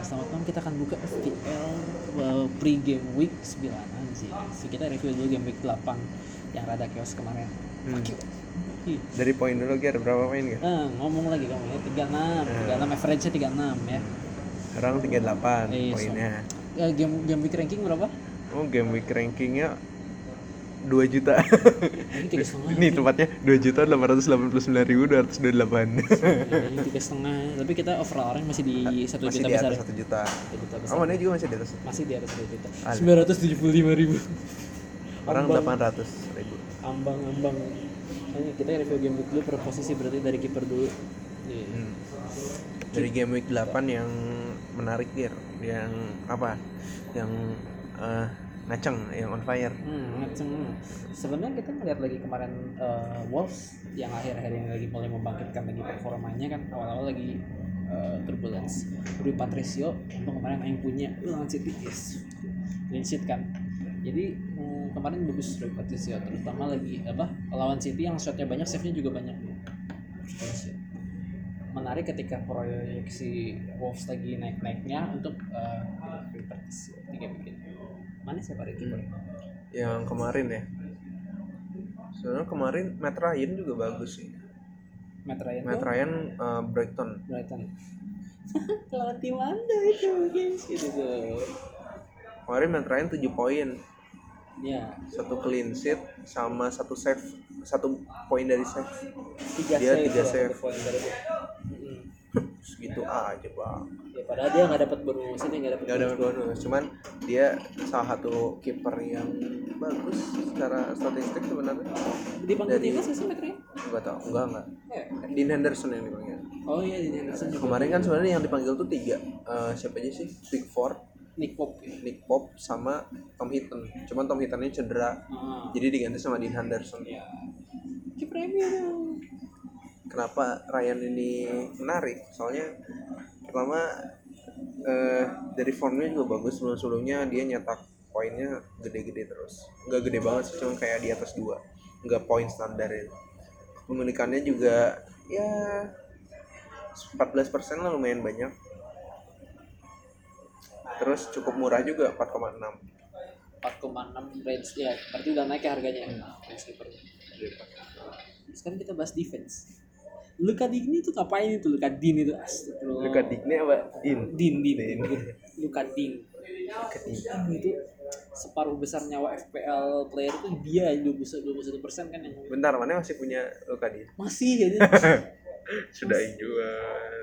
selamat malam kita akan buka FPL uh, pre-game week 9 sih. So, kita review dulu game week 8 yang rada chaos kemarin. Hmm. Dari poin dulu Ger, berapa poin Ger? ah, ngomong lagi kamu ya 36, 36 average-nya 36 ya. Sekarang 38 Iya, poinnya. Ya, game game week ranking berapa? Oh game week rankingnya 2 juta. Ini tiga setengah. Ini tempatnya 2 juta 889 ribu 228. Ini tiga setengah. Tapi kita overall orang masih di satu juta di besar. 1 juta. Satu juta besar. Oh juga masih di atas. Masih di atas satu juta. Sembilan ratus tujuh puluh lima ribu. Orang Ambang. 800 ribu. ambang-ambang Ini kita review game week dulu per posisi berarti dari kiper dulu Iya. Hmm. Dari game week 8 yang menarik Ger, yang apa? Yang eh, ngaceng, yang on fire. Hmm, ngaceng. Sebenarnya kita melihat lagi kemarin eh, Wolves yang akhir-akhir ini lagi mulai membangkitkan lagi performanya kan awal-awal lagi eh, turbulence. Rui Patricio untuk kemarin yang punya lawan City yes. clean sheet kan. Jadi hmm, kemarin bagus Rui Patricio terutama lagi apa lawan City yang shotnya banyak, save-nya juga banyak. Menarik ketika proyeksi Wolves lagi naik-naiknya untuk eh, Rui Patricio tiga bikin. Mana siapa kiper? Yang kemarin ya. Sebenarnya kemarin Matt Ryan juga bagus sih. Matt Ryan Matt Ryan eh, Brighton. Brighton lawan tim anda itu guys gitu tuh Kemarin Matt Ryan 7 poin, ya satu clean sheet sama satu save, satu poin dari save. tiga Dia save tiga save. poin dari. Segitu aja bang. ya padahal dia nggak dapat bonus ini nggak dapat Gak ada bonus, cuman dia salah satu kiper yang bagus secara statistik sebenarnya. dipanggil Dari- timnas nggak sih Matt Ryan Enggak tau, enggak enggak. ya. Dean Henderson yang dipanggil. oh iya di Henderson juga Kemarin kan sebenarnya yang dipanggil tuh tiga, Eh, siapa aja sih? Big Four, Nick Pope ya. Nick Pope sama Tom Hinton. Cuman Tom Hintonnya cedera, ah jadi diganti sama Dean Henderson. ya kiper MU dong Kenapa Ryan ini menarik? Soalnya pertama eh, dari formnya juga bagus sebelum sebelumnya dia nyetak poinnya gede-gede terus. Enggak gede banget sih, cuma kayak di atas dua. Enggak poin standar itu. Pemilikannya juga ya 14% lah lumayan banyak. Terus cukup murah juga 4,6. 4,6 range ya berarti udah naik ya harganya range kiper sekarang kita bahas defense Luka Digni itu ngapain itu Luka Din itu astagfirullah Luka Digne apa? Din. Din Din, Din. Luka Din Luka Digne. Kan itu separuh besar nyawa FPL player itu dia 21 persen kan yang Bentar, mana masih punya Luka Digne? masih ya Sudah jual.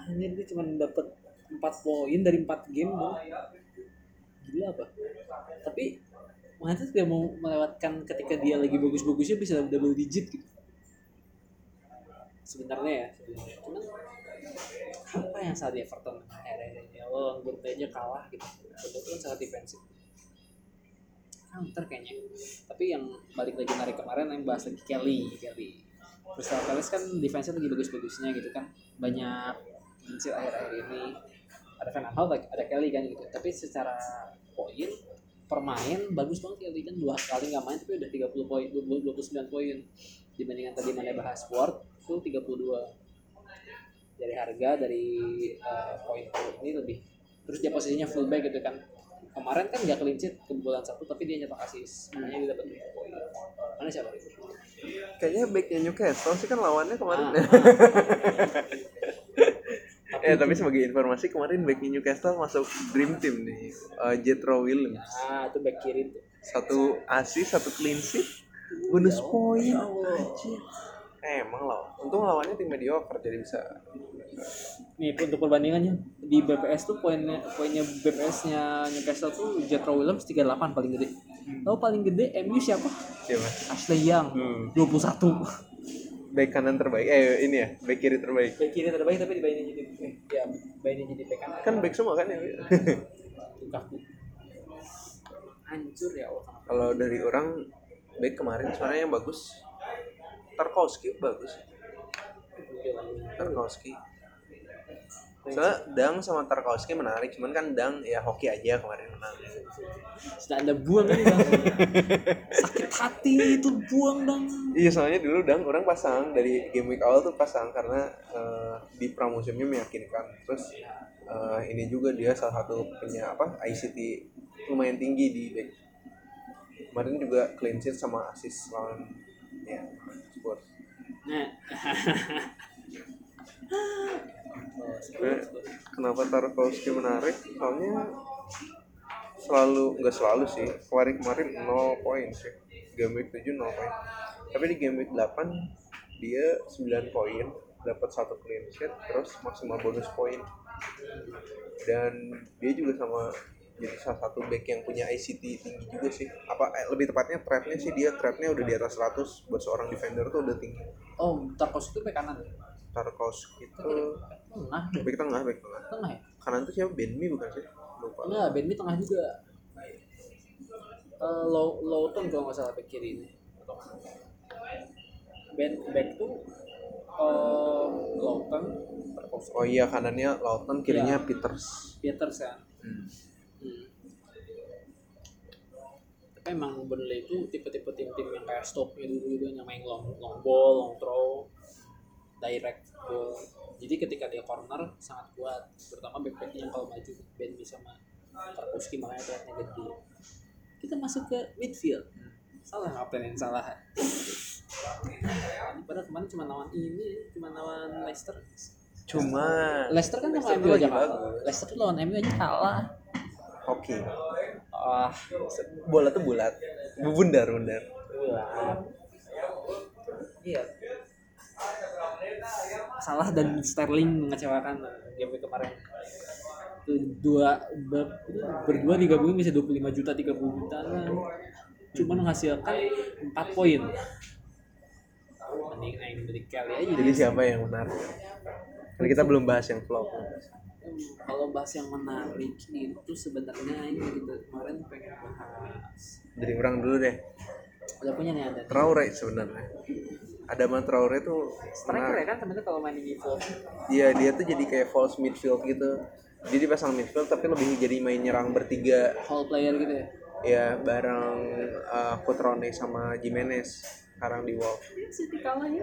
anjir dia cuma dapat 4 poin dari 4 game dong gila apa tapi Manchester dia mau melewatkan ketika dia lagi bagus-bagusnya bisa double digit gitu sebenarnya ya cuman apa yang salah di Everton akhirnya ya lo menurut aja kalah gitu. Betul kan sangat defensif. Counter kayaknya. Tapi yang balik lagi narik kemarin yang bahas lagi Kelly Kelly. Crystal Palace kan defense lagi bagus-bagusnya gitu kan. Banyak kincir akhir-akhir ini. Ada Van Aanholt ada Kelly kan gitu. Tapi secara poin permain bagus banget Kelly kan. Dua kali nggak main tapi udah 30 poin 20 29 poin. Dibandingkan tadi mana bahas Ward itu 32 dari harga dari eh, poin ini lebih terus dia posisinya fullback gitu kan kemarin kan nggak sheet kebobolan satu tapi dia nyetak asis makanya dia dapat poin mana siapa itu Kayaknya backnya Newcastle sih kan lawannya kemarin. Ah, Tapi eh tapi sebagai informasi kemarin backnya Newcastle masuk Dream Team nih. Eh, Jethro Williams. ah itu back kiri tuh Satu assist, satu clean sheet, bonus poin. Ya. Anjir. Eh, emang lawan. Untung lawannya tim mediocre jadi bisa. nih untuk perbandingannya di BPS tuh poinnya poinnya BPS-nya Newcastle tuh Jethro Williams 38 paling gede. Tahu paling gede MU siapa? Siapa? Ashley Young Hmm. 21. Back kanan terbaik. Eh ini ya, back kiri terbaik. Back kiri terbaik tapi dibayarin jadi eh, ya dibayarin jadi back kanan. Kan back semua kan ya. Hancur ya Allah. Kalau dari orang back kemarin sebenarnya yang bagus Tarkowski bagus. Tarkowski. Soalnya Dang sama Tarkowski menarik, cuman kan Dang ya hoki aja kemarin menang. Anda buang bang. Sakit hati itu buang dong. Iya soalnya dulu Dang orang pasang dari game week awal tuh pasang karena eh, di pramusimnya meyakinkan. Terus eh, ini juga dia salah satu punya apa ICT lumayan tinggi di back. Kemarin juga clean sheet sama assist lawan ya Spurs. Nah. Sebenarnya kenapa Tarkowski menarik? Soalnya selalu nggak selalu sih. Kemarin kemarin 0 poin sih. Game week 7 0 poin. Tapi di game week 8 dia 9 poin, dapat satu clean sheet, terus maksimal bonus poin. Dan dia juga sama jadi salah satu back yang punya ICT tinggi juga sih. Apa eh, lebih tepatnya trapnya sih dia trapnya udah di atas 100 buat seorang defender tuh udah tinggi. Oh, Tarkos itu bek kanan. Tarkowski itu Tengah, back tengah, back tengah. tengah ya? kanan tuh siapa Benmi bukan sih lupa Enggak, Benny tengah juga. Eh, low Lowton kalau nggak salah back kiri ini. Ben back tuh eh Lowton, Tarkowski, oh iya kanannya Lawton kirinya Peters Peters kan. Hmm. Hmm. Tapi emang Burnley itu tipe-tipe tim-tim yang kayak stopnya dulu gitu yang main long, long ball, long throw, direct ball. Jadi ketika dia corner sangat kuat, terutama back-backnya yang kalau maju Ben bisa sama Tarkowski makanya kelihatannya gede. Kita masuk ke midfield. Salah ngapain yang salah? Padahal kemarin cuma lawan ini, cuma lawan Leicester. cuma Leicester kan sama MU aja kalah. Leicester lawan MU aja kalah. Hoki Ah, bola tuh bulat bundar bundar Iya. Salah dan Sterling mengecewakan game kemarin. Itu dua ber- berdua digabungin bisa 25 juta 30 juta lah. Cuma menghasilkan 4 poin. Mending aing beli kali aja. jadi siapa yang menarik karena kita belum bahas yang flop kalau bahas yang menarik itu sebenarnya ini gitu kemarin pengen bahas. dari orang dulu deh Udah punya nih ada. Traore sebenarnya ada man Traore tuh Striker ya kan sebenarnya kalau main di default. Iya dia tuh jadi kayak false midfield gitu jadi pasang midfield tapi lebih jadi main nyerang bertiga Whole player gitu ya. ya bareng uh, Cutrone sama Jimenez sekarang di Wolves City kalah ya.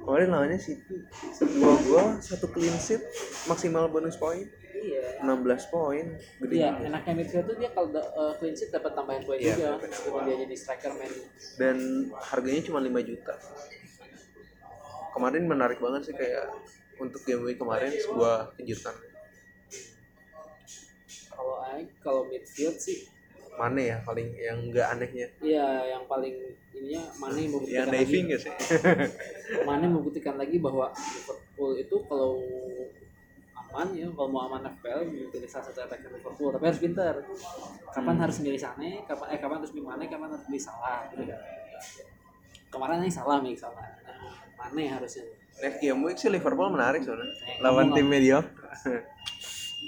kemarin lawannya City dua gol satu clean sheet maksimal bonus poin Iya. 16 poin gede Iya, juga. enaknya midfield tuh dia kalau uh, clean sheet dapat tambahan poin Iya, juga. Meskipun dia jadi striker main. dan harganya cuma 5 juta kemarin menarik banget sih kayak untuk game week kemarin sebuah kejutan Kalau Aik kalau midfield sih mana ya paling yang enggak anehnya Iya, yang paling ininya Mane yang membuktikan diving lagi. sih Mane membuktikan lagi bahwa Liverpool itu kalau aman ya, kalau mau aman FPL pilih salah satu attacker Liverpool, tapi harus pintar. Kapan harus milih Sane, kapan eh kapan harus milih Mane, kapan harus milih Salah gitu kan. Kemarin yang salah milih Salah. Mane harusnya. next game week sih Liverpool menarik soalnya lawan tim mediocre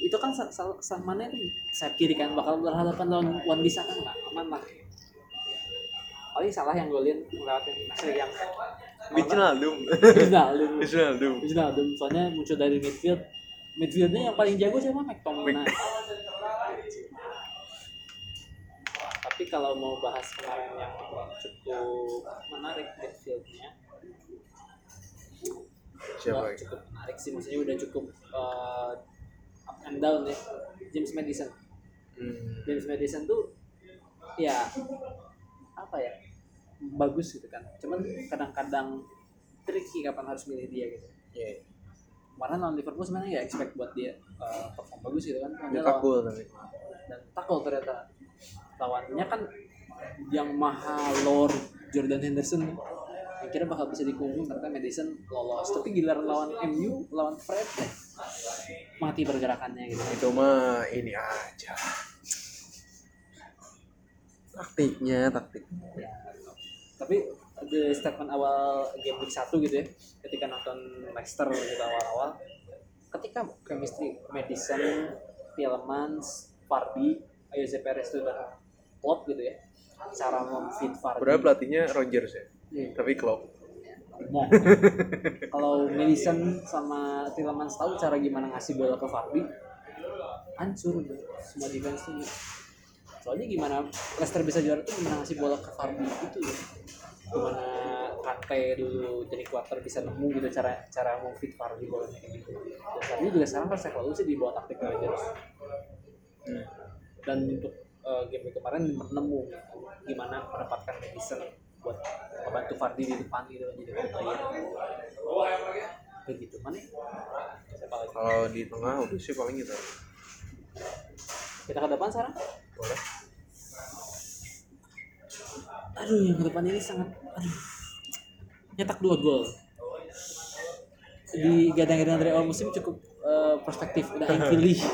itu kan sa- sa- sa- Mane tuh sayap kiri kan bakal berhadapan lawan Wan Bisa kan nggak aman lah. Paling salah yang golin ngelewatin Ashley yang. Wijnaldum. Wijnaldum. Wijnaldum. Wijnaldum soalnya muncul dari midfield. Midfieldnya yang paling jago siapa? McTominay. Tapi kalau mau bahas kemarin yang cukup menarik midfieldnya. Siapa cukup menarik sih maksudnya udah cukup uh, down ya James Madison. Hmm. James Madison tuh ya apa ya bagus gitu kan. Cuman kadang-kadang tricky kapan harus milih dia gitu. Iya. kemarin lawan Liverpool sebenarnya nggak expect buat dia uh, perform bagus gitu kan. Dia takul tapi. dan takut ternyata. Lawannya kan yang mahal Lord Jordan Henderson yang kira bakal bisa dikungkung ternyata Madison lolos. Tapi giliran lawan MU lawan Fred mati pergerakannya gitu. Itu mah ini aja. Taktiknya taktik. Ya, tapi di statement awal game week 1 gitu ya ketika nonton Leicester gitu awal-awal ketika chemistry Madison, Tielemans, Vardy, Jose Perez itu udah klop gitu ya cara memfit Vardy. Padahal pelatihnya Rogers ya Hmm. tapi Klopp Mau. Kalau Madison sama Tillemans tahu cara gimana ngasih bola ke Fardi, hancur udah. semua defense tuh. Soalnya gimana Leicester bisa juara tuh gimana ngasih bola ke Fardi itu ya. Gimana Kante dulu jadi quarter bisa nemu gitu cara cara mau fit Fardi bolanya kayak gitu. Dan Fardi juga sekarang harus evolusi di bawah taktik Rangers. Dan untuk eh, game kemarin nemu gimana mendapatkan Madison buat membantu Fardi di depan gitu jadi player begitu mana ya? kalau di tengah udah sih paling gitu. Kita ke depan sekarang? Boleh. Aduh yang ke depan ini sangat aduh. Nyetak dua gol. Di gadang-gadang dari awal musim cukup eh, perspektif udah yang pilih.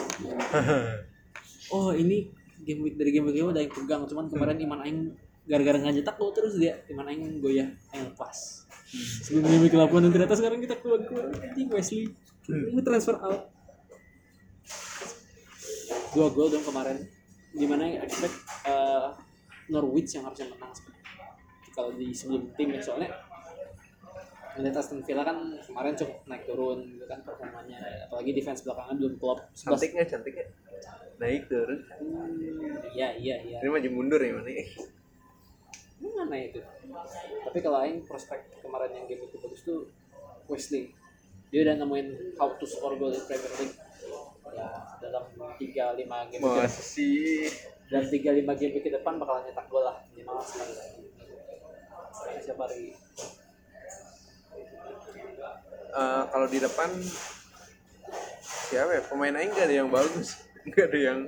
Oh ini game week dari game week udah yang pegang. Cuman kemarin Iman Aing gara-gara nggak nyetak gol terus dia Iman Aing goyah Aing lepas sebelum game week 8 dan ternyata sekarang kita keluar keluar anjing Wesley. Ini transfer out. Dua gol dong kemarin. Gimana yang expect eh, Norwich yang harusnya menang kalau di sebelum tim ya soalnya melihat Aston Villa kan kemarin cukup naik turun gitu kan performanya. Apalagi defense belakangan belum klop. 11 cantik nggak cantik ya naik turun. Hmm, iya iya iya. Ini maju mundur ya mana mana itu? Tapi kalau Aing prospek kemarin yang game itu bagus tuh Wesley. Dia udah nemuin how to score goal di Premier League. Ya dalam 3-5 game ke masa sih dan 3-5 game ke depan bakalan nyetak gol lah minimal sekali. Lagi siapa lagi Eh, kalau di depan siapa ya? Pemain aing nggak ada yang bagus nggak ada yang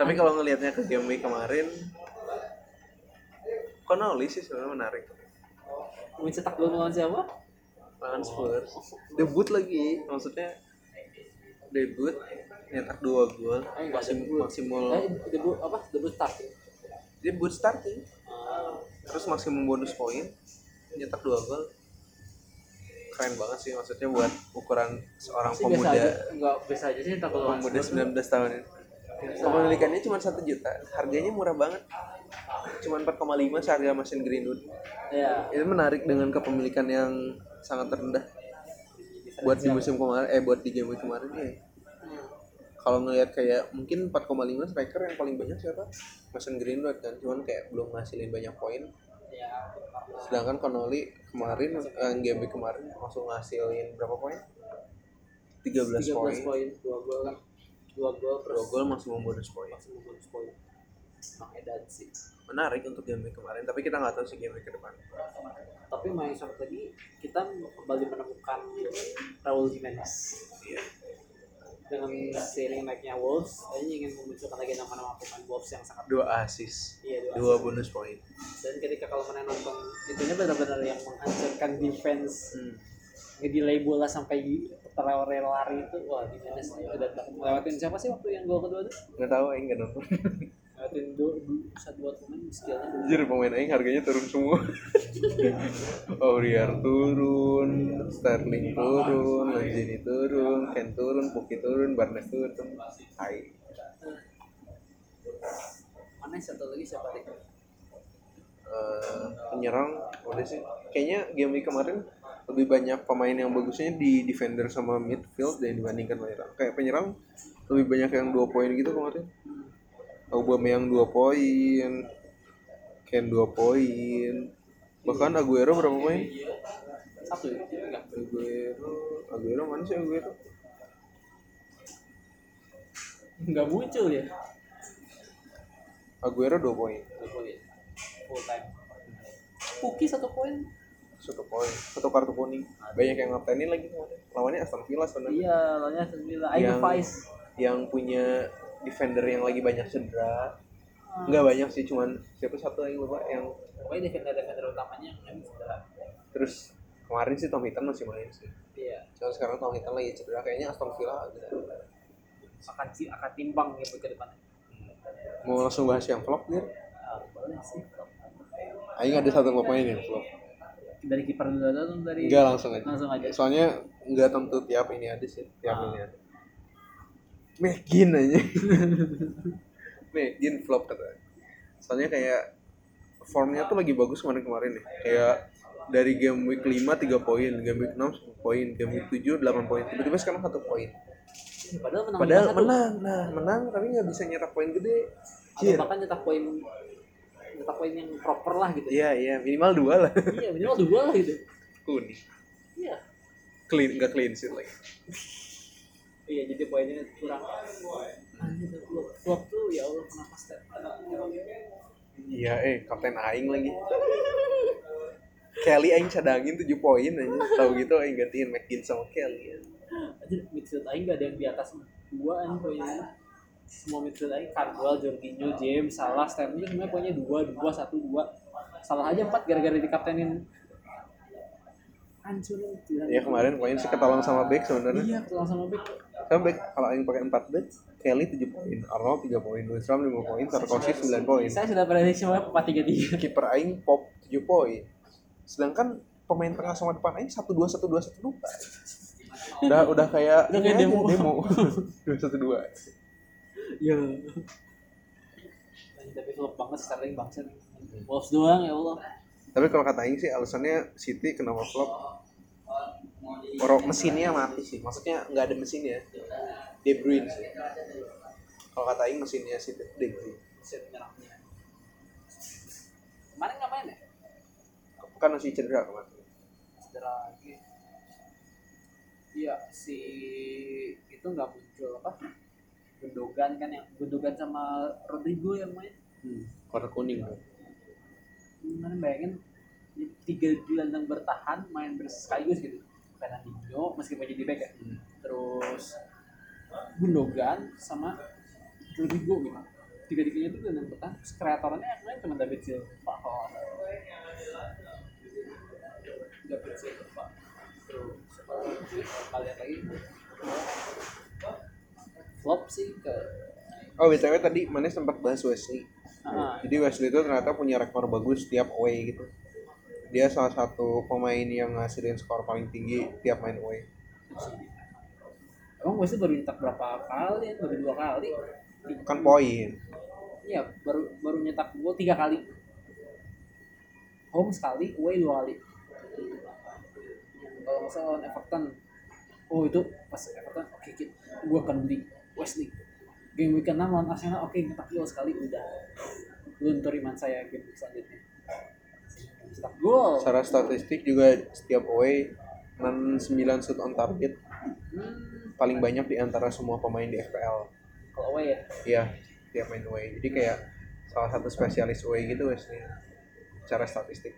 tapi kalau ngelihatnya ke game week kemarin Connolly sih sebenarnya menarik. Mau cetak gol melawan siapa? lawan Spurs. Debut lagi. Maksudnya debut nyetak dua gol. Nggak masih maksimal Eh, debut apa? Debut start. debut starting Ah, terus maksimum bonus poin nyetak dua gol. Keren banget sih maksudnya buat ukuran seorang sih biasa aja, pemuda enggak biasa aja sih cetak gol lawan pemuda Spurs. 19 tahun ini. Kepemilikannya cuma satu juta. Harganya murah banget cuma 4,5 seharga Mason Greenwood. Ya, itu menarik dengan kepemilikan yang sangat rendah. Buat di musim kemarin eh buat di game kemarin ya kalau ngelihat kayak mungkin 4,5 striker yang paling banyak siapa? Mason Greenwood kan. Cuman kayak belum ngasilin banyak poin. Ya, sedangkan Connolly kemarin eh, game kemarin langsung ngasilin berapa poin? 13, 13 poin. poin, 2 gol kan. 2 gol terus dua gol maksimum bonus poin. masih bonus poin. Emang edan sih. menarik untuk game week kemarin tapi kita nggak tahu sih game week ke depan. Tapi main satu lagi kita kembali menemukan Raul Jimenez. Iya. Dengan seiring naiknya Wolves, kayaknya ingin memunculkan lagi nama-nama pemain Wolves yang sangat dua assist. Iya dua dua bonus poin dan ketika kalau mana nonton itunya benar-benar yang menghancurkan defense. Hmm. ngedelay bola sampai Traore lari itu wah gimana sih udah ngelewatin siapa sih waktu yang gol kedua tuh? Nggak tahu aing nggak nonton dua du- satu dua pemain skillnya dulu. Anjir pemain aing harganya turun semua. Aurier turun, Sterling turun, Lanzini turun, Ken turun, Puki turun, Barnes turun. Hai. mana satu lagi siapa deh Eh, penyerang udah sih. Kayaknya game week kemarin lebih banyak pemain yang bagusnya di defender sama midfield dan dibandingkan penyerang. Kayak penyerang lebih banyak yang dua poin gitu kemarin. Aubameyang dua poin, Ken dua poin, bahkan Aguero berapa poin? satu ya Aguero, Aguero mana sih Aguero? enggak muncul ya Aguero dua poin, Dua poin. full time Puki satu poin satu poin, satu kartu kuning. Banyak yang ngaptenin lagi. Lawannya Aston Villa sebenarnya. iya lawannya sembilan Ayo Yang- Vice Yang punya defender yang lagi banyak cedera. Enggak banyak sih, cuman siapa satu yang lupa yang pokoknya defender defender utamanya yang cedera terus kemarin sih Tom Hinton masih main sih. iya Cuman sekarang Tom Hinton lagi cedera, kayaknya Aston Villa agak akan si akan timbang gitu ke depan mau langsung bahas yang. Ah, boleh sih Aing ada satu pemain yang flop. dari kiper dulu atau dari Enggak langsung aja. langsung aja Soalnya nggak tentu tiap ini ada sih, tiap Ah. ini ada. Megin aja. Megin flop kata. Soalnya kayak formnya tuh lagi bagus kemarin-kemarin nih. Kayak dari game week 5 3 poin, game week 6 10 poin, game week 7 8 poin. Tiba-tiba sekarang 1 poin. padahal menang Padahal 5-1. menang, nah menang tapi nggak bisa nyetak poin gede. atau Cier. bahkan nyetak poin nyetak poin yang proper lah gitu Iya iya minimal dua lah. iya minimal dua lah gitu Kuning. iya Clean nggak clean sih lagi. Iya jadi poinnya kurang anjir flop tuh ya Allah kenapa step Iya eh kapten Aing lagi. Kelly Aing cadangin 7 poin aja. Tahu gitu Aing gantiin McGinn sama Kelly. anjir midfield aing gak ada yang di atas dua anjir poinnya semua midfield aing Cardwell, Jorginho, James, Salah, Sterling itu semuanya poinnya dua, dua, satu, dua salah aja empat gara-gara dikaptenin hancur Ya kemarin poin sih ketolong sama Beck sebenarnya. iya ketolong sama Beck Kan Beck kalau Aing pakai 4 back, Kelly 7 poin, Arnold 3 poin, Winston 5 poin, Tarkowski 9 poin. saya sudah prediksi semua empat tiga tiga Kiper Aing pop 7 poin. Sedangkan pemain tengah sama depan Aing 1 2 1 2 1 2. Udah udah kayak Udah kayak demo. demo. 2 1 2. Iya. Tapi flop banget Sterling bangsa. Wolves doang ya Allah. Tapi kalau kata Aing sih alasannya City kenapa flop? Orang mesinnya mati sih. Maksudnya nggak ada mesinnya. De Bruyne sih. Kalau kata Aing mesinnya City De Bruyne. Kemarin ngapain ya? Kan masih cedera kemarin. Cedera lagi. Iya si itu nggak muncul apa? Gundogan kan yang Gundogan sama Rodrigo yang main. Hmm. Warna kuning. Gimana bayangin tiga gelandang bertahan main bersekaligus gitu. Fernandinho meskipun jadi back ya. Hmm. terus Gundogan sama Rodrigo gitu tiga-tiganya itu gelandang bertahan kreatornya yang lain cuma David Silva kalau. David Silva terus kalian lagi flop sih ke Oh btw tadi mana sempat bahas Wesley. ah, Jadi Wesley itu ternyata punya rekor bagus tiap away gitu. Dia salah satu pemain yang ngasilin skor paling tinggi tiap main away. emang Wesley baru nyetak berapa kali baru dua kali. Kan poin. iya baru baru nyetak gol tiga kali. Home sekali away dua kali. Kalau nggak salah lawan Everton. Oh itu pas Everton oke kita gua akan beli Wesley game week keenam lawan Arsenal oke nyetak gol sekali udah. Luntur iman saya game week selanjutnya cetak gol Secara statistik juga setiap away 9 shoot on target hmm, paling banyak di antara semua pemain di FPL. kalau away ya Iya, tiap main away. Jadi kayak salah satu spesialis away gitu Wesley. Secara statistik.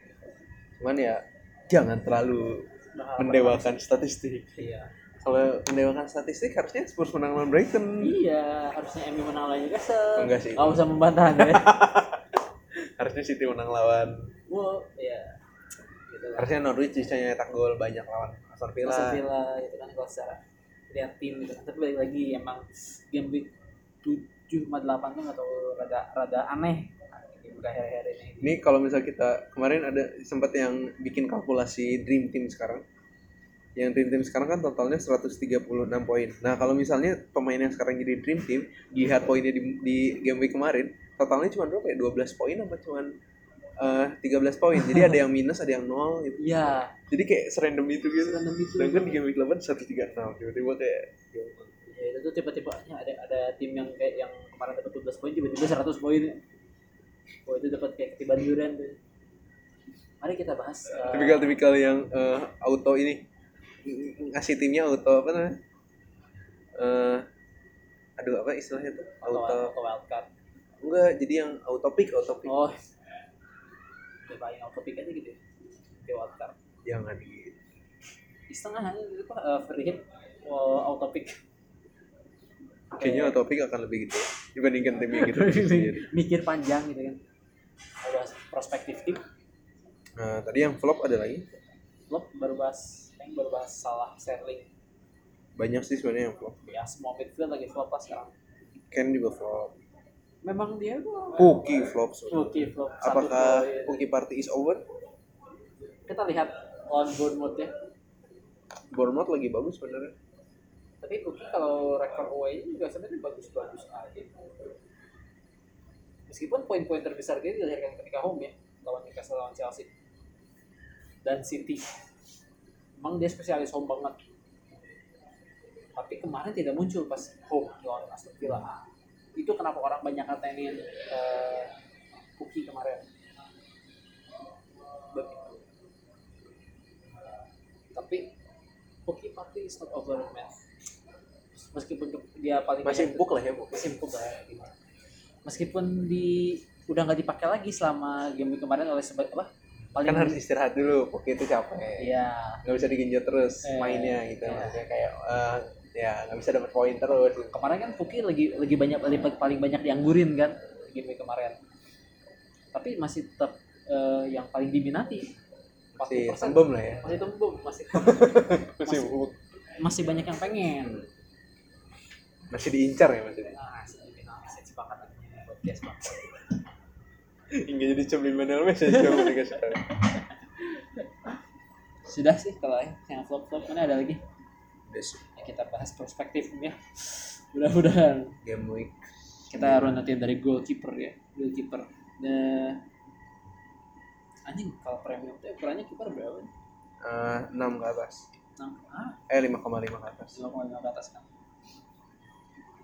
Cuman ya jangan terlalu Berharap mendewakan statistik. iya Kalau mendewakan statistik harusnya Spurs menang lawan Brighton. iya harusnya MU menang lawan Newcastle Enggak sih. nggak usah membantah ya Harusnya City menang lawan. Wow iya gitu Harusnya Norwich bisa nyetak gol banyak lawan Aston Villa. Aston Villa itu kan kalau secara lihat tim gitu kan. Tapi balik lagi emang game week 7 sama 8 tuh tahu rada rada aneh ini. Ini kalau misal kita kemarin ada sempat yang bikin kalkulasi Dream Team sekarang. Yang Dream Team sekarang kan totalnya 136 poin. Nah, kalau misalnya pemain yang sekarang jadi Dream Team, dilihat poinnya di, di game week kemarin, totalnya cuma berapa ya? 12 poin apa cuman eh 13 poin. Jadi ada yang minus, ada yang nol gitu. Iya, Jadi kayak serandom itu gitu. random itu. Sedangkan di game week 8 136 tiba-tiba kayak Ya, itu tuh tipe-tipe ada ada tim yang kayak yang kemarin dapat 12 poin tiba-tiba 100 poin. Oh itu dapat kayak ketiban durian tuh. Mari kita bahas eh, tipikal-tipikal yang eh, auto ini ng- ngasih timnya auto apa namanya? Eh aduh apa istilahnya tuh? auto, Auto auto wildcard. enggak jadi yang auto pick auto pick. Oh. Auto pick aja gitu ya. Wildcard. Jangan gitu. Di setengah aja apa uh, free hit oh, auto pick. Kayaknya auto pick akan lebih gitu dibandingkan tim yang gitu mikir panjang gitu kan ada prospektif tim Nah, tadi yang flop ada lagi. flop baru bahas yang baru bahas salah Sterling Banyak sih sebenarnya yang flop. ya semua midfield lagi flop lah sekarang Ken juga flop. Memang dia tuh Puki flop. Oke, flop Apakah. Puki party is over? kita lihat on Bournemouth ya Bournemouth lagi bagus sebenarnya. tapi Puki kalau rekor away juga sebenarnya bagus-bagus aja meskipun poin-poin terbesar dia dilahirkan ketika home ya lawan Newcastle lawan Chelsea dan City. Emang dia spesialis home banget. Tapi kemarin tidak muncul pas home lawan Aston Villa. Itu kenapa orang banyak ngatain uh, Puki kemarin. Begitu. Tapi Puki pasti is not over man. Meskipun dia paling masih banyak- empuk lah ya bu masih empuk lah gitu. Meskipun di udah nggak dipakai lagi selama game kemarin oleh sebab apa? Paling kan harus istirahat dulu Poki itu capek Iya. nggak bisa digenjot terus Eh, mainnya gitu iya. maksudnya kayak eh, ya nggak bisa dapat poin terus gitu. Kemarin kan Puki lagi lagi banyak paling, paling banyak dianggurin kan game kemarin. Tapi masih tetap eh, yang paling diminati. masih 40%. tembem lah ya Masih tembem, masih masih masih banyak yang pengen. masih diincar ya maksudnya Nah, message podcast banget. hingga jadi coba dikasih tahu Sudah sih kalau yang vlog-vlog mana ada lagi? Udah sih, kita bahas perspektif ya. Mudah-mudahan. Game week. Kita runutin dari goalkeeper ya goalkeeper. Nah anjing kalau premium tuh ukurannya kiper berapa? Nih? eh, 6 ke atas. Nah, ah, eh 5,5 ke atas. 5,5 ke atas kan?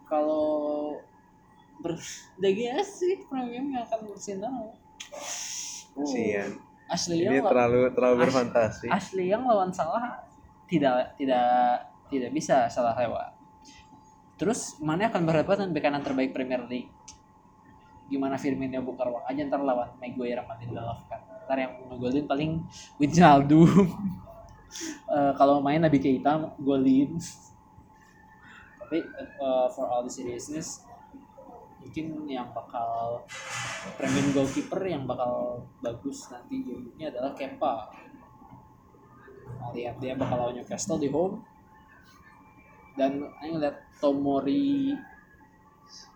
Kalau ber DGS sih premium yang akan bersinar kasihan Ashley ini yang lawan, terlalu terlalu As- berfantasi. Ashley yang lawan salah tidak tidak tidak bisa salah lewat. Terus mana akan berhadapan dengan bek kanan terbaik Premier League? Gimana Firmino buka ruang aja ntar lawan Maguire sama Lindelof kan? Ntar yang ngegolin paling Wijnaldum. Eh, kalau main Nabi Keita golin. Tapi eh, for all the seriousness mungkin yang bakal premium goalkeeper yang bakal bagus nanti ini adalah Kepa. Lihat dia bakal lawan Newcastle di home dan saya ngeliat Tomori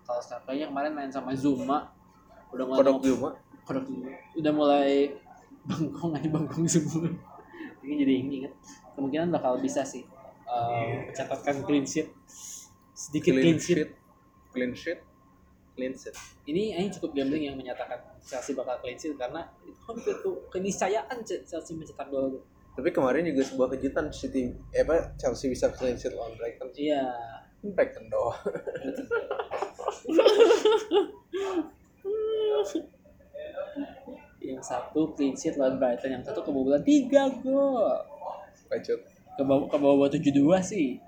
kalau kayaknya kemarin main sama Zuma. Udah mulai kodok Zuma? Kodok Zuma. udah mulai bangkong aja bangkong semua ini jadi inget kemungkinan bakal bisa sih uh, mencatatkan clean sheet. Sedikit clean, sheet. clean sheet. Clean sheet. Ini ini cukup gambling yang menyatakan Chelsea bakal clean sheet karena itu hampir tuh keniscayaan Chelsea mencetak gol. Tapi kemarin juga sebuah kejutan City eh apa Chelsea bisa clean sheet lawan Brighton. Iya. Brighton doang. Yang satu clean sheet lawan Brighton yang satu kebobolan tiga gol. Bacot. ke bawah ke bawah tujuh dua sih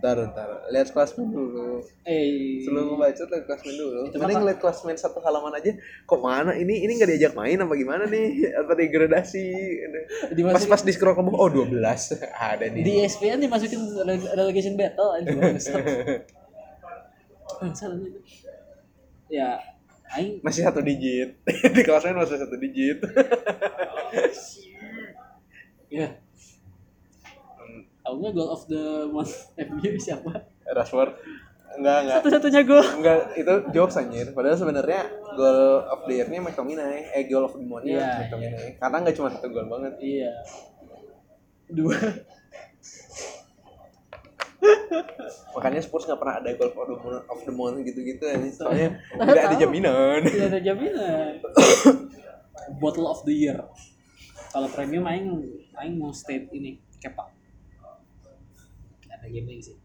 Ntar, ntar. Lihat klasmen dulu. eh Sebelum ngebaca lihat klasmen dulu. Mending mah- lihat klasmen satu halaman aja. Kok mana ini ini nggak diajak main apa gimana nih? Apa degradasi? Pas dimasukin pas di scroll ke bawah, oh 12 ada nih. di ESPN dimasukin rele- relegation battle aja ya aing Masih satu digit. di klasmen masih satu digit. ya tahunya goal of the month MU siapa? Rashford. Enggak enggak. Satu-satunya gol. Enggak itu jokes anjir. Padahal sebenarnya goal of the year-nya McTominay. Eh goal of the month-nya Iya, McTominay. karena nggak cuma satu gol banget. Iya. Dua. Makanya Spurs nggak pernah ada goal of the month, of the month gitu-gitu ya soalnya tidak ada jaminan. Tidak ada jaminan. Bottle of the year. Kalau premium aing aing mau state ini kepak gambling sih?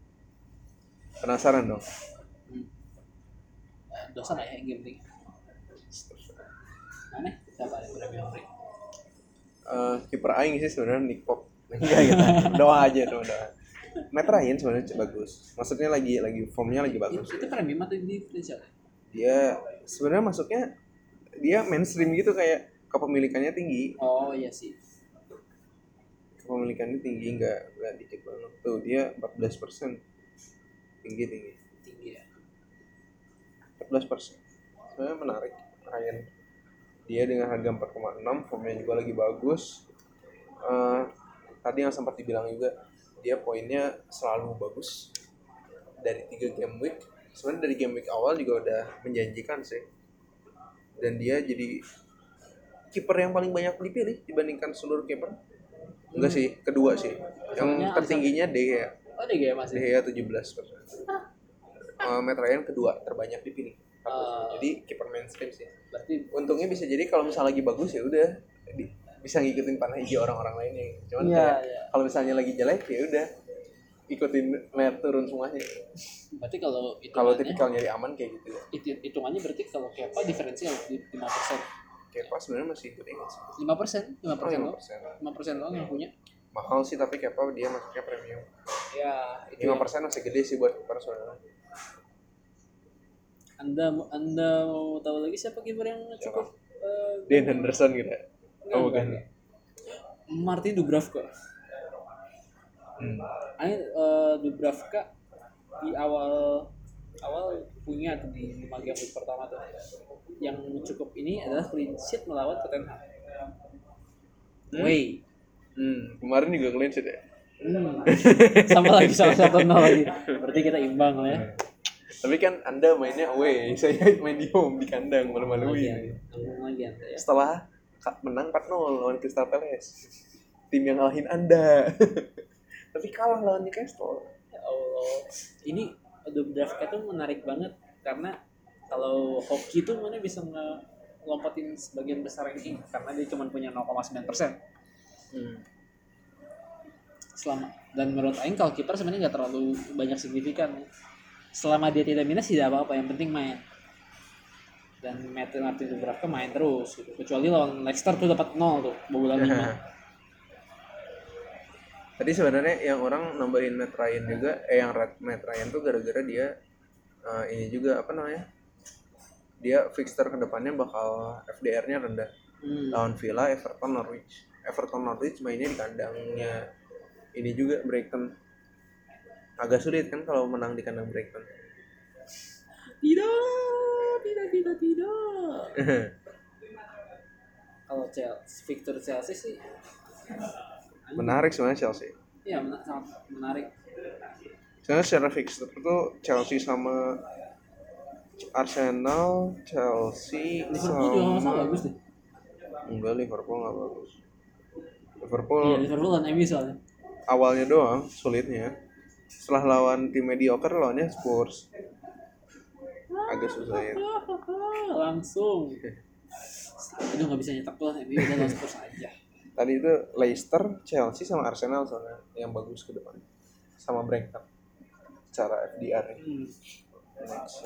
Penasaran dong. Hmm. Eh, dosa nggak ya gambling mana? Siapa yang premium free Eh, kiper aing sih sebenarnya Nick Pop enggak gitu doa aja tuh doa. Matt Ryan sebenarnya bagus. Maksudnya lagi lagi formnya lagi bagus. itu, itu premium atau differential dia sebenarnya masuknya dia mainstream gitu kayak kepemilikannya tinggi. Oh iya sih kepemilikannya tinggi nggak nggak dikit banget. Tuh dia 14 persen. Tinggi tinggi. Tinggi ya. 14 persen. Sebenarnya menarik Ryan dia dengan harga 4,6 formnya juga lagi bagus. Eh, tadi yang sempat dibilang juga dia poinnya selalu bagus dari tiga game week. Sebenarnya dari game week awal juga udah menjanjikan sih. Dan dia jadi kiper yang paling banyak dipilih dibandingkan seluruh kiper enggak sih kedua sih. Yang Soalnya tertingginya De Gea oh ada gaya De masih Gea 17 persen uh, Matt Ryan kedua terbanyak dipilih Ah. jadi kiper mainstream sih. Berarti untungnya bisa jadi kalau misalnya lagi bagus ya udah. Di- bisa ngikutin panah hijau orang-orang lainnya. Cuman Iya, kayak iya. kalau misalnya lagi jelek ya udah. Ikutin layar turun semuanya. Berarti kalau kalau tipikal nyari aman kayak gitu ya. Hitung- hitungannya berarti kalau Kepa diferensial di 5%. kayak pas sebenarnya masih gede nggak sih 5%, 5% oh, doang. 5% 5% doang yang punya. mahal sih tapi Kepa dia masuknya premium Ya, itu lima persen masih gede sih buat kiper sebenarnya Anda Anda mau tahu lagi siapa kiper yang cukup eh, Dean Henderson gitu ya oh bukan. Martin Dubravka. hmm. Ayo eh, Dubravka di awal awal punya tuh di lima game week pertama tuh yang cukup ini adalah clean sheet melawan Tottenham. Way. hmm. kemarin juga clean sheet ya Hmm. sama lagi sama satu nol lagi. Berarti kita imbang lah ya. tapi kan anda mainnya away saya main di home di kandang malu-maluin Ngomong lagi anda ya. setelah menang 4-0 lawan Crystal Palace tim yang ngalahin anda tapi kalah lawan Newcastle Ya Allah. Ini Dubravka tuh menarik banget karena kalau hoki tuh mana bisa ngelompotin sebagian besar ranking karena dia cuma punya 0,9 persen. hmm. selama dan menurut Aing kalau kiper sebenarnya nggak terlalu banyak signifikan selama dia tidak minus tidak apa-apa yang penting main dan Martin Martin Dubravka main terus gitu. kecuali lawan Leicester tuh dapat nol tuh bobolan lima Tadi sebenarnya yang orang nambahin Matt Ryan juga, eh yang Red- Matt Ryan tuh gara-gara dia eh, ini juga apa namanya? Dia fixture ke depannya bakal FDR-nya rendah. hmm. Lawan Villa, Everton, Norwich. Everton, Norwich mainnya di kandangnya ini juga Brighton. Agak sulit kan kalau menang di kandang Brighton. tidak tidak tidak tidak kalau Chelsea Victor Chelsea sih Menarik sebenarnya Chelsea. ya sangat menarik Soalnya secara fixture tuh Chelsea sama Arsenal, Chelsea Liverpool juga nggak salah sama bagus deh enggak Liverpool nggak bagus. Liverpool iya Liverpool dan MU soalnya awalnya doang sulitnya. Setelah lawan tim mediocre lawannya Spurs. Agak susah ya. langsung itu nggak bisa nyetak tuh MU udah langsung Spurs aja Tadi itu Leicester, Chelsea sama Arsenal soalnya yang bagus ke depan. Sama Brighton. Secara FDR ya. Hmm. Next.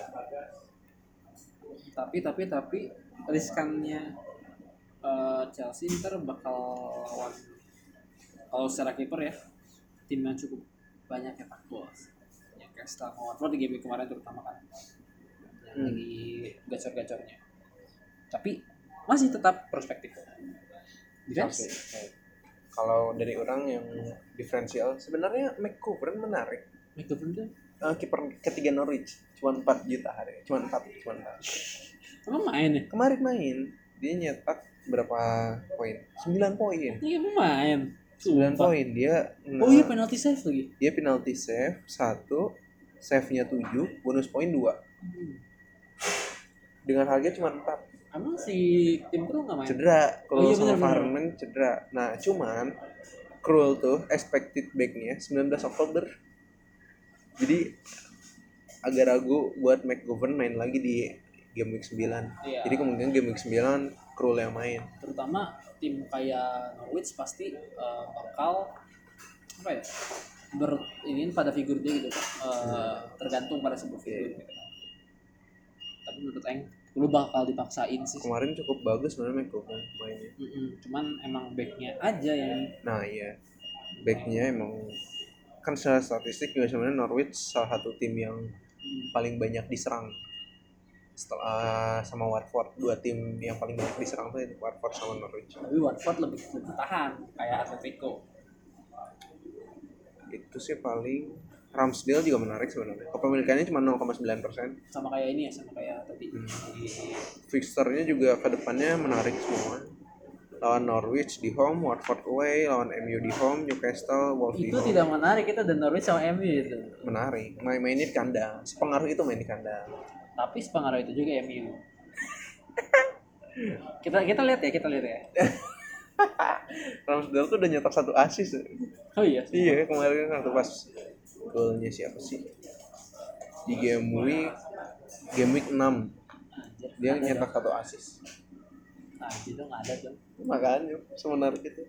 tapi tapi tapi riskannya eh, Chelsea ntar bakal lawan kalau secara kiper ya tim yang cukup banyak cetak gol ya kayak setelah Watford di game kemarin terutama kan yang Hmm. lagi gacor-gacornya tapi masih tetap prospektif Oke. Kalau dari orang yang diferensial, sebenarnya McCoburn menarik. McDonough tuh? Eh, kiper ketiga Norwich cuma 4 juta hari cuma 4 cuma 4 emang main ya? Kemarin main dia nyetak berapa poin? 9 poin. Emang main. 9 Sumpah. poin dia oh iya penalti save lagi? Dia penalty save satu save nya 7 bonus poin 2 Hmm. dengan harga cuma 4 emang si tim Kru nggak main? Cedera. Kalau Oh iya, sama. Varman cedera. Nah cuman Krul tuh expected backnya 19 Oktober jadi agak ragu buat McGovern main lagi di game week 9 Iya. jadi kemungkinan game week 9 Krul yang main. Terutama tim kayak Norwich pasti eh, bakal apa ya ber ini pada figur dia gitu kan Eh, tergantung pada sebuah figur gitu kan. tapi menurut Eng lu bakal dipaksain sih. Kemarin cukup bagus sebenarnya McGovern mainnya. Mm-mm. cuman emang backnya aja yang nah iya. Backnya emang kan secara statistik juga sebenarnya Norwich salah satu tim yang hmm, paling banyak diserang. Setelah sama Watford dua tim yang paling banyak diserang tuh itu Watford sama Norwich. Tapi Watford lebih lebih tahan kayak Atletico. Itu sih paling Ramsdale juga menarik sebenarnya. Kepemilikannya cuma 0,9 persen. Sama kayak ini ya sama kayak tadi. Hmm. di fixturnya juga ke depannya menarik semua. Lawan Norwich di home Watford away lawan MU di home Newcastle Wolves di itu home. tidak menarik itu dan Norwich sama MU itu. Menarik. Main mainnya di kandang. Sepengaruh itu main di kandang. Tapi sepengaruh itu juga MU kita kita lihat ya kita lihat ya. Ramsdale tuh udah nyetak satu assist. Oh iya iya kemarin waktu pas golnya siapa sih di game week game week 6 Anjir, dia nyetak satu assist nah itu nggak ada tuh makanya semenarik itu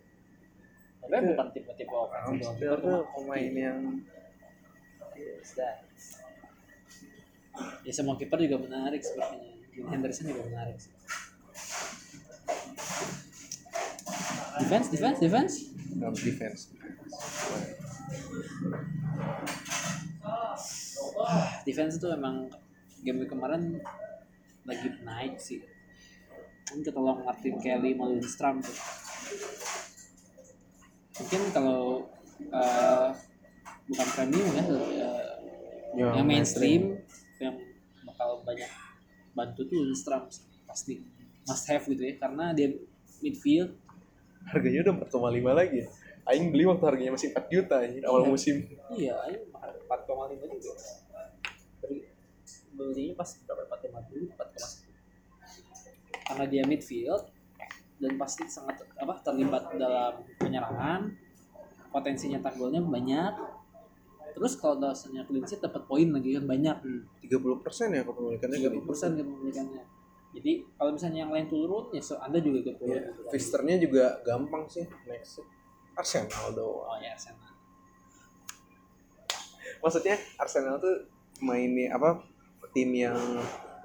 tapi bukan tipe-tipe offensive ball Ramsdale tuh pemain yang Yes. Ya semua kiper juga menarik sepertinya. Dean Henderson juga menarik sih. Defense, defense, defense. dalam defense Defense itu emang game kemarin lagi naik sih. Mungkin ketolong Martin Kelly, Malin Stram tuh. Mungkin kalau eh, bukan premium ya, eh, Ya, yang mainstream yang bakal banyak bantu tuh Lundstram pasti must have gitu ya karena dia midfield harganya udah 4,5 lagi ya. Aing beli waktu harganya masih 4 juta ini awal musim. Iya ini mahal 4,5 juga. Beli, belinya pas berapa? 4,5 4,1 karena dia midfield dan pasti sangat apa terlibat dalam penyerangan potensi nyetak golnya banyak. Terus kalau dasarnya clean sheet dapat poin lagi kan banyak. 30% ya kepemilikannya tiga gede. persen kepemilikannya jadi kalau misalnya yang lain turun ya so, anda juga ikut turun Iya. gitu kan. Fisternya juga gampang sih next Arsenal doang. Oh ya Arsenal. Maksudnya Arsenal tuh mainnya apa tim yang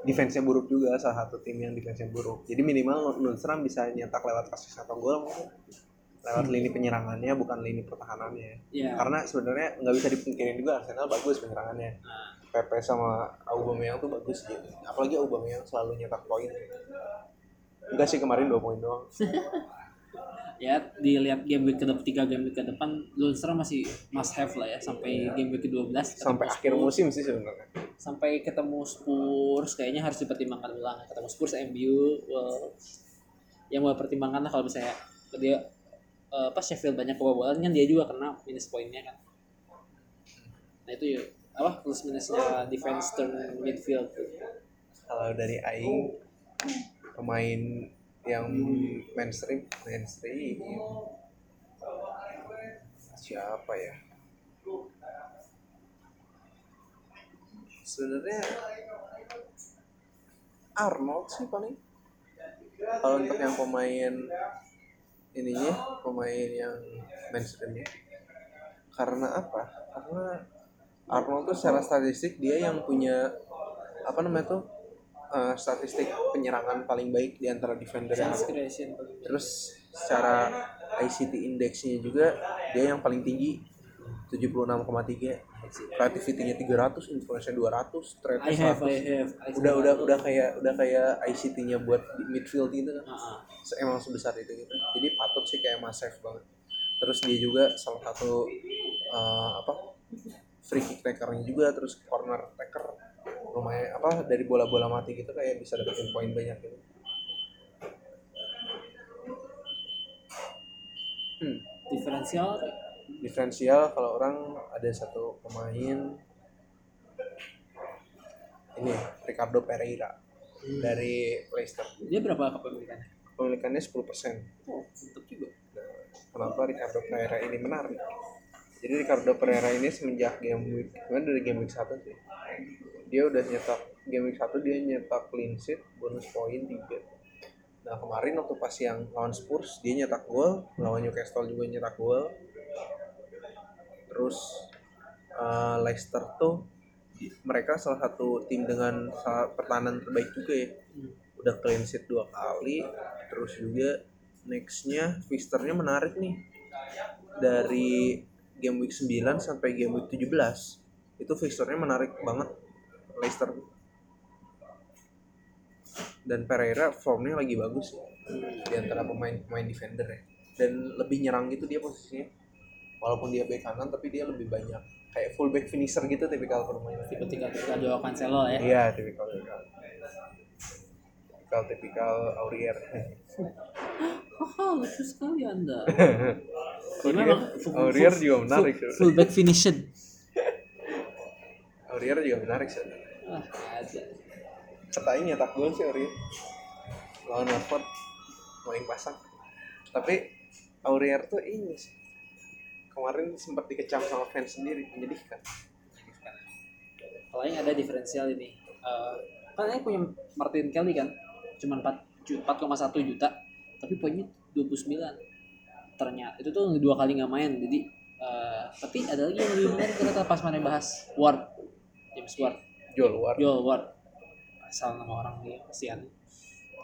defense-nya buruk juga salah satu tim yang defense-nya buruk. Jadi minimal Lundstram bisa nyetak lewat assist atau gol lewat lini penyerangannya bukan lini pertahanannya. Ya karena sebenarnya nggak bisa dipungkirin juga Arsenal bagus penyerangannya. Nah, Pepe sama Aubameyang tuh bagus gitu apalagi Aubameyang selalu nyetak poin. Enggak sih kemarin dua poin doang ya dilihat game week ke depan tiga game week ke depan Lundstrom masih must have lah ya sampai game week ke 12 sampai akhir musim sih sebenarnya. Sampai ketemu Spurs kayaknya harus dipertimbangkan ulang. Ketemu Spurs MU well, yang mau pertimbangkan lah kalau misalnya dia eh, apa Sheffield banyak kebobolan kan dia juga kena minus poinnya kan. Nah itu ya apa plus minusnya defense turn midfield. Kalau dari Aing pemain yang mainstream mainstream. Siapa ya? Sebenarnya Arnold sih paling. Kalau untuk yang pemain ininya pemain yang mainstreamnya. Karena apa? Karena Arnold tuh secara statistik dia yang punya apa namanya tuh eh, statistik penyerangan paling baik di antara defender yang. Terus secara ICT indeksnya juga dia yang paling tinggi 76,3 creativity-nya 300 influence 200 trade I have I have I udah have. udah udah kayak udah kayak ICT-nya buat di midfield gitu kan. Se- emang sebesar itu gitu. Jadi patut sih kayak mas save banget. Terus dia juga salah satu eh, apa free kick takernya juga terus corner taker lumayan apa dari bola-bola mati gitu kayak bisa dapetin poin banyak gitu. Hmm. diferensial diferensial kalau orang ada satu pemain ini Ricardo Pereira dari Leicester. Dia berapa kepemilikannya? Pemilikannya 10% oh mantap juga. Kenapa Ricardo Pereira ini menarik? Jadi Ricardo Pereira ini semenjak game week sebenarnya dari game week satu sih dia udah nyetak game week satu dia nyetak clean sheet bonus poin 3 nah kemarin waktu pas yang lawan Spurs dia nyetak gol lawan Newcastle juga nyetak gol. Terus eh, Leicester tuh mereka salah satu tim dengan pertahanan terbaik juga ya. Udah clean sheet dua kali terus juga nextnya Fisternya menarik nih. Dari game week 9 sampai game week 17 itu Fisternya menarik banget Leicester dan Pereira formnya lagi bagus ya di antara pemain-pemain defender ya dan lebih nyerang gitu dia posisinya walaupun dia back kanan tapi dia lebih banyak kayak full back finisher gitu tipikal permainan tipe tiga tiga Joao Cancelo ya Iya, tipikal tipikal. Tipikal tipikal Aurier. Haha, lucu sekali anda Aurier, Aurier juga menarik. full, full back finishing Aurier juga menarik sih. Ah ada Katanya nyetak gol sih Aurier. Lawan Watford main pasang. Tapi Aurier tuh ini sih. Kemarin sempat dikecam sama fans sendiri, menyedihkan. kalau yang ada diferensial ini Eh, kan ini punya Martin Kelly kan cuma 4 ju- 4,1 juta tapi poinnya 29 ternyata itu tuh dua kali nggak main jadi eh, tapi ada lagi yang lebih menarik ternyata pas mana bahas Ward James Ward jual luar Joel Ward asal nama orang dia kasihan.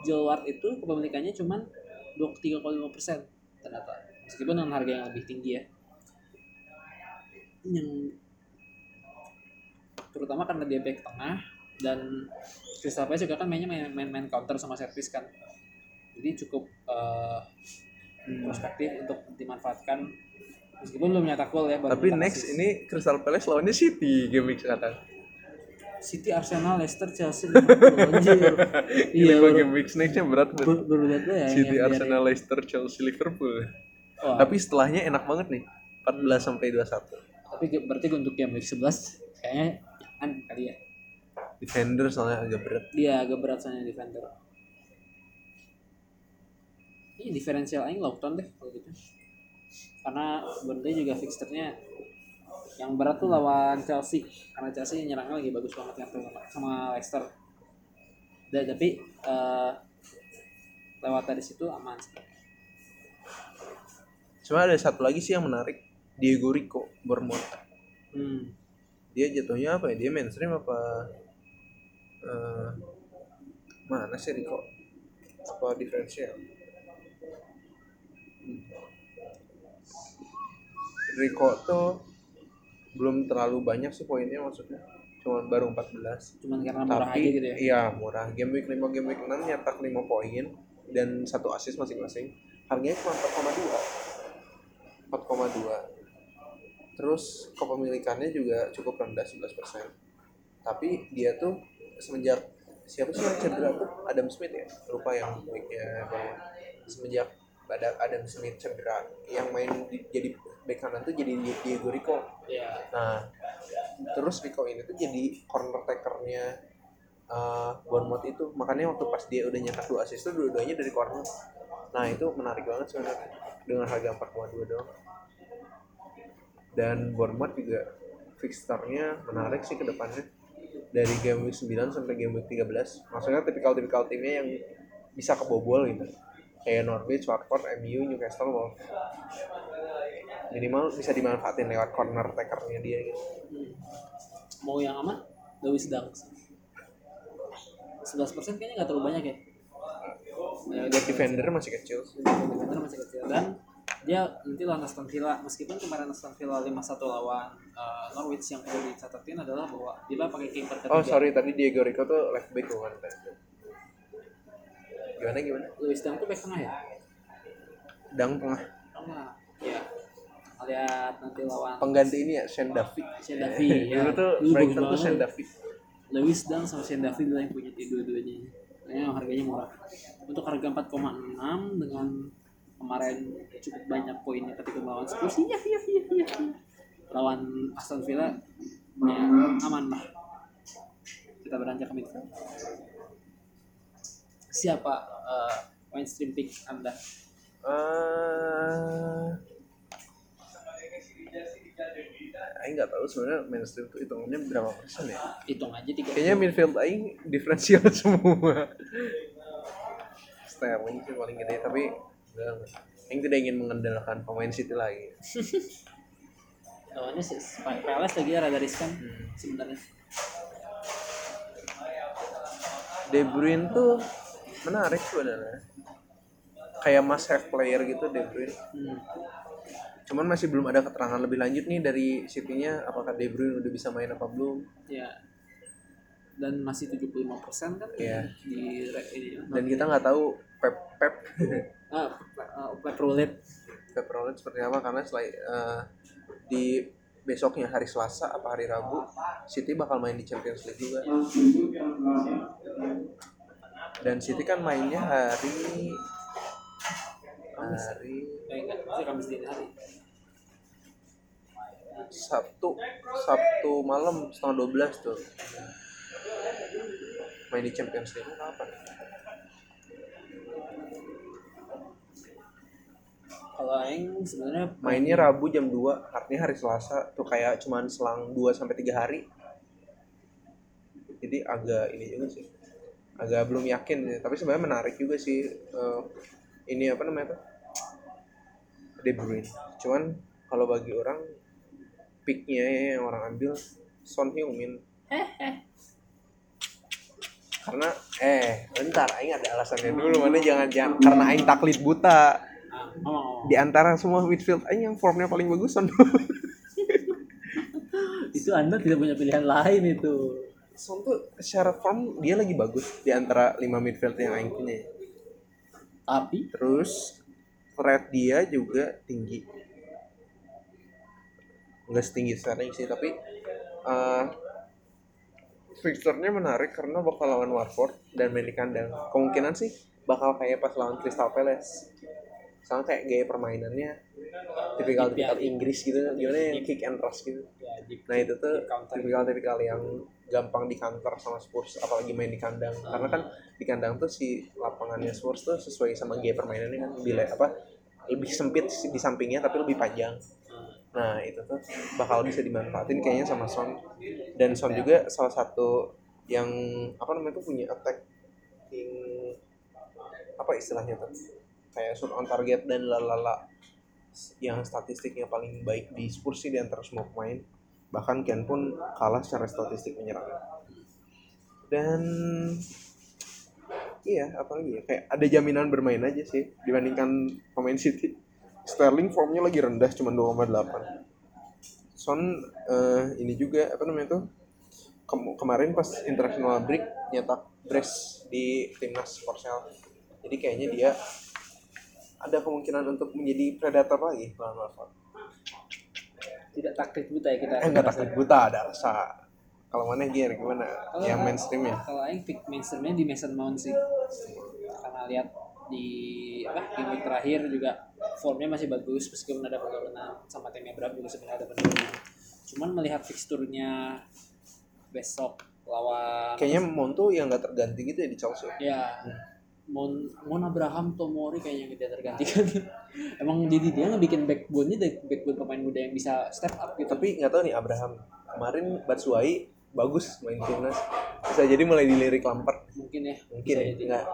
Joel Ward itu kepemilikannya cuman 23,5 persen ternyata. Meskipun dengan harga yang lebih tinggi ya. Yang terutama karena dia back tengah dan Crystal Palace juga kan mainnya main, main, main counter sama service kan. Jadi cukup eh, prospektif untuk dimanfaatkan. Meskipun belum nyetak gol ya baru tapi next assist. ini Crystal Palace lawannya City game week sekarang City Arsenal Leicester Chelsea Liverpool anjir. Iya iya game week nextnya berat banget gue ya City yang Arsenal Leicester Chelsea Liverpool. Wah, tapi setelahnya enak banget nih 14 sampai 21 tapi berarti untuk game week 11 kayaknya jangan kali ya. Defender soalnya agak berat. Dia agak berat soalnya defender. Ini diferensial aing Lofton deh kalau gitu. Karena Burnley juga fixturnya yang berat tuh lawan Chelsea. Karena Chelsea nyerangnya lagi bagus banget kan sama Leicester. Dan tapi eh, lewat dari situ aman sih. cuma ada satu lagi sih yang menarik. Diego Rico Bournemouth. Hmm. dia jatuhnya apa ya? Dia mainstream apa eh, mana sih Rico? Apa diferensial? Rico tuh belum terlalu banyak sih poinnya maksudnya. Cuma baru 14 cuman karena murah tapi aja gitu ya? iya murah. Game week 5 game week 6 nyetak 5 poin dan satu assist masing-masing. Harganya cuma 4,2 4,2 terus kepemilikannya juga cukup rendah 11% tapi dia tuh semenjak siapa sih yang cedera tuh? Adam Smith ya? Lupa yang weeknya bangun semenjak pada Adam Smith cedera yang main di- jadi back kanan tuh jadi Diego Rico ya Nah, terus Rico ini tuh jadi corner takernya uh, Bournemouth itu. Makanya waktu pas dia udah nyetak dua assist tuh dua-duanya dari corner. Nah, itu menarik banget sebenarnya dengan harga 4,2 doang. Dan Bournemouth juga fixturnya menarik sih ke depannya. Dari game week 9 sampai game week 13. Maksudnya tipikal-tipikal timnya yang bisa kebobol gitu. Kayak Norwich, Watford, MU, Newcastle, Wolves. Minimal bisa dimanfaatin lewat corner takernya dia gitu. Hmm. mau yang aman Lewis Dunk 11% kayaknya nggak terlalu banyak ya? Ya, Buat defender masih kecil. defender masih kecil. Dan dia nanti lawan Aston Villa. Meskipun kemarin Aston Villa 5-1 lawan uh, Norwich yang perlu dicatatin adalah bahwa dia pakai kiper ketiga. Oh sorry tadi Diego Rico tuh left back bukan Gimana gimana? Lewis Dunk tuh back tengah ya Dang tengah. tengah ya lihat nanti lawan Pengganti ini ya Shane Duffy. Shane Duffy, ya. Dulu tuh Brighton bagus tuh Shane banget. Duffy. Lewis Dunk sama Shane Duffy adalah yang punya dua-duanya Kayaknya harganya murah untuk harga 4,6 dengan kemarin cukup banyak poinnya ketika melawan Spurs iya iya iya iya iya. lawan Aston Villa ya aman lah kita beranjak ke midfield siapa uh, mainstream pick anda Eh, Aing nggak tahu sebenarnya mainstream tuh hitungannya berapa persen ya. hitung aja tiga Kayaknya midfield Aing diferensial semua. Sterling sih paling gede tapi. Aing tidak ingin mengandalkan pemain City lagi. lawannya sih Palace lagi rada riskan sebenarnya De Bruyne tuh menarik sebenarnya. Kayak must have player gitu De Bruyne. hmm. Cuman masih belum ada keterangan lebih lanjut nih dari City-nya apakah De Bruyne udah bisa main apa belum. ya dan masih 75% kan Iya. di re- ini Dan kita nggak tahu Pep Pep ah, uh, Pep Roulette Pep Roulette seperti apa karena selain eh, di besoknya hari Selasa apa hari Rabu City bakal main di Champions League juga. Dan City kan mainnya hari hari eh Kamis dini hari Sabtu Sabtu malam setengah 12 tuh main di Champions League kapan? kalau Aing sebenarnya Mainnya Rabu jam 2 artinya hari Selasa tuh kayak cuman selang 2 sampai 3 hari. Jadi agak ini juga sih. Agak belum yakin ya. tapi sebenarnya menarik juga sih eh, ini apa namanya tuh De Bruyne cuman kalau bagi orang picknya yang orang ambil Son Heung-min karena eh bentar aing ada alasannya dulu mana jangan jangan karena aing taklid buta ngomong. di antara semua midfield aing yang formnya paling bagus Son itu anda tidak punya pilihan lain itu Son tuh secara form dia lagi bagus di antara lima midfield yang aing punya. Tapi? Terus rate dia juga tinggi. Nggak setinggi Sterling sih tapi uh, fixturnya menarik karena bakal lawan Watford dan main di kandang. Kemungkinan sih bakal kayak pas lawan Crystal Palace soalnya kayak gaya permainannya tipikal tipikal Inggris gitu gimana yang kick and rush gitu. Ya nah itu tuh tipikal tipikal yang gampang di counter sama Spurs apalagi main di kandang. Karena kan di kandang tuh si lapangannya Spurs tuh sesuai sama gaya permainannya kan lebih le- apa lebih sempit di sampingnya tapi lebih panjang. Nah itu tuh bakal bisa dimanfaatin kayaknya sama Son. Dan Son juga salah satu yang apa namanya tuh punya attacking apa istilahnya tuh kayak shoot on target dan lalala. Yang statistiknya paling baik di Spurs sih di antara semua pemain. Bahkan Ken pun kalah secara statistik menyerang dan iya apalagi ya kayak ada jaminan bermain aja sih dibandingkan pemain City. Sterling formnya lagi rendah cuma 2,8 Son eh, ini juga apa namanya tuh? Kem- kemarin pas international break nyetak brace di timnas Korsel jadi kayaknya dia ada kemungkinan untuk menjadi predator lagi. Lawan Watford tidak taktik buta ya kita. Eh nggak takut buta ada rasa. Kalau mana Gier gimana? Kalau yang mainstream ya. kalau aing pick mainstreamnya di Mason Mount sih. Karena lihat di apa game week terakhir juga formnya masih bagus meskipun ada penurunan sama tim Abraham juga sebenarnya ada penurunan cuman melihat fixturnya besok lawan kayaknya Mount tuh yang nggak terganti gitu ya di Chelsea. Ya Mon Mon Abraham Tomori kayaknya yang tidak tergantikan emang jadi dia ngebikin backbone-nya dari backbone pemain muda yang bisa step up gitu. Tapi nggak tahu nih Abraham kemarin Batshuayi bagus main timnas. Bisa jadi mulai dilirik Lampard. Mungkin ya mungkin ya jadi. nggak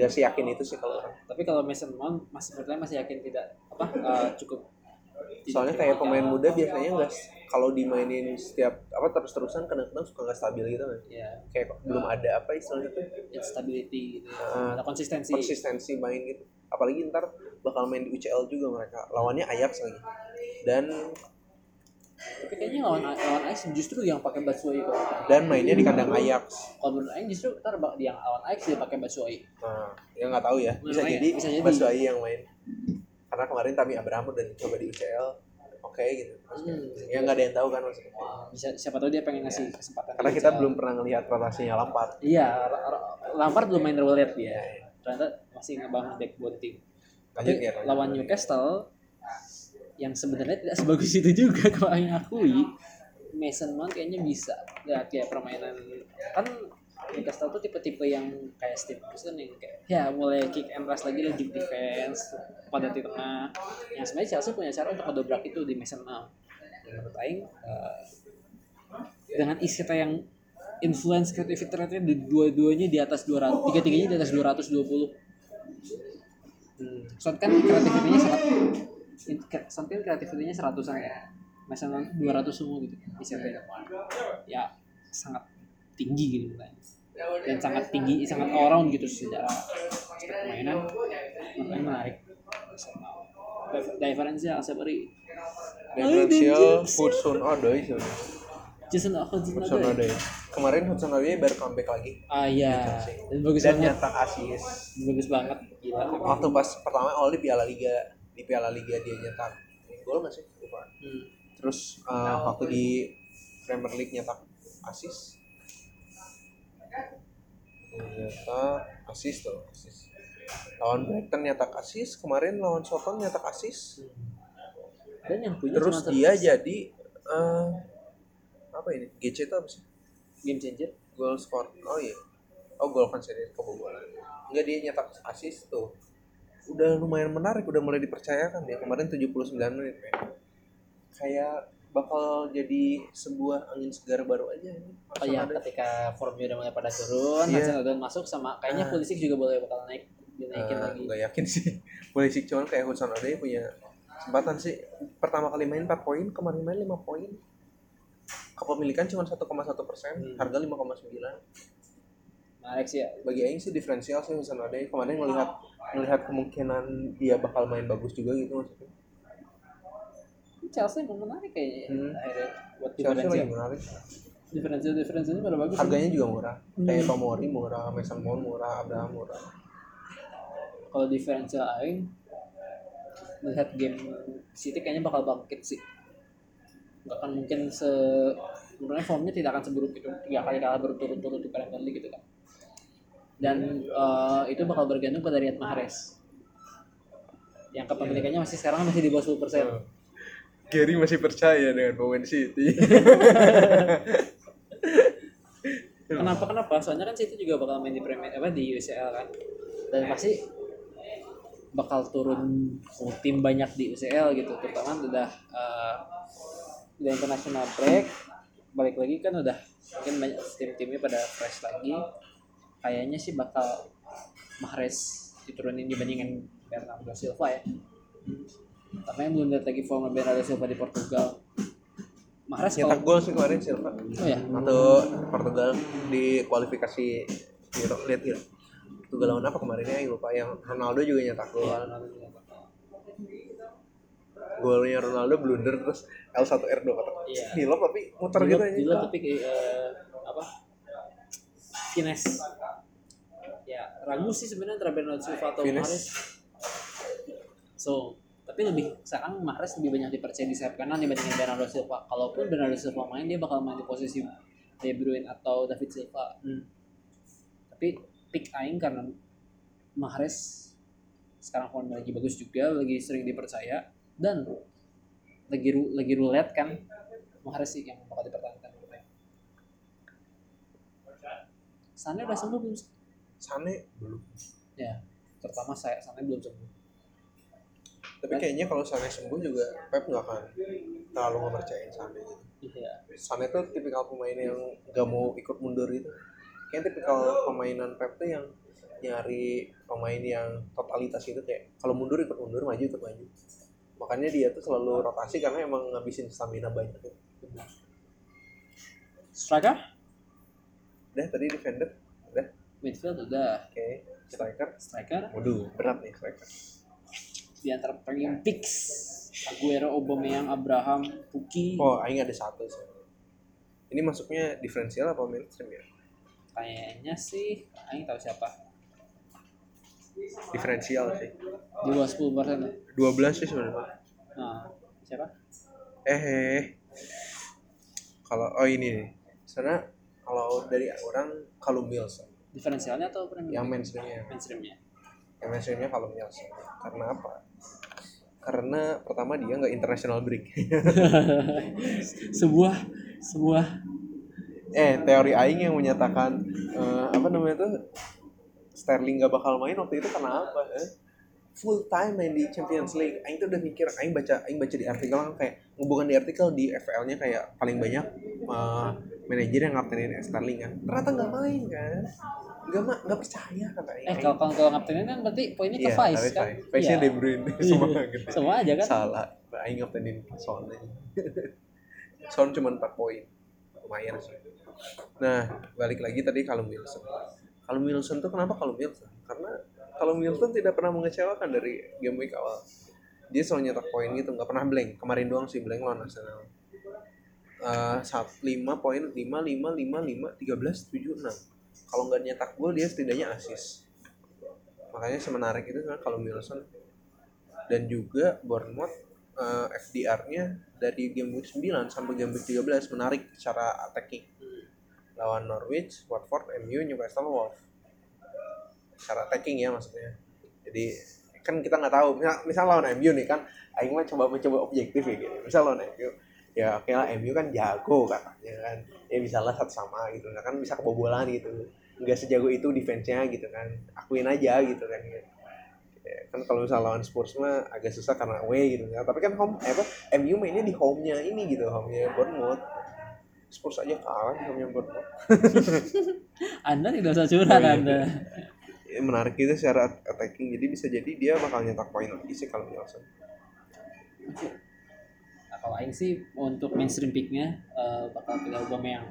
nggak sih yakin itu sih kalau tapi kalau Mason Mount masih saya masih yakin tidak apa eh, cukup soalnya kayak pemain muda biasanya nggak s- kalau dimainin setiap apa terus terusan kadang-kadang suka nggak stabil gitu kan. Ya kayak belum ada apa istilahnya tuh. Instability gitu ya. Ah, ada konsistensi. konsistensi main gitu. Apalagi ntar bakal main di UCL juga mereka. Lawannya Ajax lagi. Dan tapi kayaknya lawan lawan Ajax justru yang pakai Batshuayi kalau dan mainnya di kandang Ajax. Kalau menurut Aing justru ntar yang lawan Ajax dia pakai Batshuayi. Nah ya nggak tahu ya. Bisa Makanya, jadi bisa jadi. Batshuayi yang main karena kemarin Tami Abraham udah dicoba di UCL oke gitu. Hmm, ya nggak ada yang tahu kan maksudnya. Bisa siapa tahu dia pengen ngasih kesempatan karena kita UCL. belum pernah ngelihat rotasinya Lampard. Iya Lampard belum main roulette dia. Iya, iya. ternyata masih ngebangun backbone tim. Lanjut ya lawan Newcastle yang sebenarnya tidak sebagus itu juga kalau yang akui Mason Mount kayaknya bisa. Lihat kayak permainan kan Newcastle tuh tipe-tipe yang kayak Steve Bruce yang kayak ya mulai kick and rush lagi lagi defense pada di tengah yang sebenarnya Chelsea punya cara untuk ngedobrak itu di Mason Mount menurut Aing eh, dengan Isita yang influence creativity rate-nya di dua-duanya di atas 200 tiga-tiganya di atas 220 Hmm. Son kan kreativitinya sangat Son kan kreativitinya seratusan ya. Mason Mount 200 semua gitu. Bisa Ya sangat tinggi gitu kan. Dan sangat tinggi, sangat all round gitu secara aspek permainan. Makanya menarik. Mason Mount. Dif- Differential seperti differential Hudson Odoi sih Jason Hudson Hudson Odoi. Kemarin Hudson Odoi baru comeback lagi. Ah iya, dan bagus dan banget, nyetak asis bagus banget. Gila. waktu pas pertama awal di Piala Liga di Piala Liga dia nyetak gol nggak sih? Lupa. Hmm. terus uh, waktu di Premier League nyetak asis nyetak asis tuh asis. Lawan Brighton nyetak asis kemarin lawan Soton nyetak asis. Dan yang punya terus dia satu- jadi eh, apa ini? GC itu apa sih? Game changer. goal score oh iya. Oh gol konsider kebobolan. Enggak dia nyetak asis tuh. Udah lumayan menarik udah mulai dipercayakan dia. Kemarin 79 menit men. kayak bakal jadi sebuah angin segar baru aja ini. Oh iya, ada. ketika formnya udah mulai pada turun, Iya. Hudson Odoi masuk sama kayaknya Ah. Pulisic juga boleh bakal naik dinaikin Eh, lagi. nggak yakin sih polisi cuman kayak Hudson Odoi punya kesempatan sih pertama kali main 4 poin kemarin main 5 poin kepemilikan cuma 1,1 persen Hmm. harga 5,9 Menarik sih ya. bagi Aing sih diferensial sih Hudson Odoi kemarin ngelihat ngelihat kemungkinan dia bakal main bagus juga gitu maksudnya Chelsea menarik kayaknya ya, Hmm. akhirnya buat Chelsea lagi menarik Diferensial diferensialnya pada bagus. harganya juga murah Hmm. kayak Tomori murah Mason Mount murah Abraham murah Kalau diferensial aing melihat game City kayaknya bakal bangkit sih. Gak akan mungkin se sebenarnya formnya tidak akan seburuk itu tiga kali kalah berturut-turut di Premier League gitu kan. Dan eh, itu bakal bergantung pada Riyad Mahrez. Yang kepemilikannya masih sekarang masih di bawah 10%. persen. Gary masih percaya dengan pemain City Kenapa kenapa? Soalnya kan City juga bakal main di Premier apa di UCL kan. Dan pasti bakal turun tim banyak di UCL gitu. Terutama udah eh, udah international break. Balik lagi kan udah mungkin banyak tim-timnya pada fresh lagi. Kayaknya sih bakal Mahrez diturunin dibandingin Bernardo Silva ya. Yang belum lihat lagi form Bernardo Silva di Portugal. Mahrez nyetak gol sih kemarin Silva oh ya atau Portugal di kualifikasi Euro lihat ya Portugal lawan apa kemarin ya lupa yang Ronaldo juga nyetak gol golnya Ronaldo blunder terus L1R2 kata Iya. di lob tapi muter gitu aja Gila tapi kayak eh, apa? Finesse. Ya, ragu sih sebenarnya antara Bernardo Silva atau. Mahrez. So, tapi lebih sekarang Mahrez lebih banyak dipercaya di sayap kanan dibandingin Bernardo Silva. Kalaupun Bernardo Silva main dia bakal main di posisi De Bruyne atau David Silva. Hmm. Tapi pick aing karena Mahrez sekarang formnya lagi bagus juga, lagi sering dipercaya dan lagi ru- lagi roulette kan Mahrez sih yang bakal dipertahankan. Sane udah sembuh belum? Sane belum Ya, terutama saya Sane belum sembuh. Tapi kayaknya kalau Sane sembuh juga Pep nggak akan terlalu ngepercayain Sane gitu. Iya. Sane tuh tipikal pemain yang nggak mau ikut mundur gitu kayak tipikal pemainan Pep tuh yang nyari pemain yang totalitas gitu kayak kalau mundur ikut mundur maju ikut maju makanya dia tuh selalu rotasi karena emang ngabisin stamina banyak gitu. Striker? udah tadi defender udah Midfield udah. oke striker Striker waduh berat nih striker di antara premium picks Aguero, Aubameyang, Abraham, Puki. oh aing ada satu sih ini masuknya diferensial apa mainstream ya Kayaknya sih, Aing tahu siapa. diferensial sih Di bawah 10 persen. 12 sih sebenarnya Nah, siapa? eh eh. kalau oh ini nih sebenarnya kalau dari orang Callum Wilson Diferensialnya atau premium? yang mainstreamnya mainstreamnya. Yang mainstreamnya Callum Wilson karena apa? Karena pertama dia nggak international break. Sebuah sebuah eh teori Aing yang menyatakan eh, apa namanya tuh Sterling gak bakal main waktu itu karena apa eh? full time main di Champions League. Aing tuh udah mikir Aing baca Aing baca di artikel kan kayak bukan di artikel di FL-nya kayak paling banyak eh, manajer yang ngaptenin Sterling kan. Ternyata nggak main kan nggak ma nggak percaya kata Aing eh kalau kalau kalau ngaptenin kan berarti poinnya ke Iya, Vice kan? Vice. Vice-nya Iya. De Bruyne. Semua gitu semua aja kan? Salah. Aing ngaptenin Son Son cuma 4 poin. Lumayan sih. Nah balik lagi tadi Callum Wilson. Callum Wilson tuh kenapa Callum Wilson? Karena Callum Wilson tidak pernah mengecewakan dari game week awal dia selalu nyetak poin gitu nggak pernah blank. Kemarin doang sih blank lawan Arsenal. Eh, saat lima poin lima lima lima lima tiga belas tujuh enam. Kalau nggak nyetak gol dia setidaknya asis makanya semenarik itu kan kalau Wilson dan juga Bournemouth eh, FDR-nya dari game week 9 sampai game week 13 menarik secara attacking. Lawan Norwich, Watford, MU, Newcastle, Wolves. Secara attacking ya maksudnya. Jadi kan kita nggak tahu misal, misal lawan MU nih kan Aing mah coba mencoba objektif ya gitu misal lawan MU ya oke lah MU kan jago katanya kan ya bisa lah satu sama gitu nah, kan bisa kebobolan gitu nggak sejago itu defense-nya gitu kan akuin aja gitu kan Ya, kan kalau misalnya lawan Spurs mah agak susah karena away gitu kan. Tapi kan home eh, apa MU mainnya di home-nya ini gitu, home-nya Bournemouth. Spurs aja kalah di home-nya Bournemouth. Anda tidak usah curhat Oh, iya. Anda. Ya, menarik itu secara attacking. Jadi bisa jadi dia bakal nyetak poin lagi sih kalau Nielsen. Nah, kalau Aing sih untuk mainstream picknya eh, bakal pilih Aubameyang.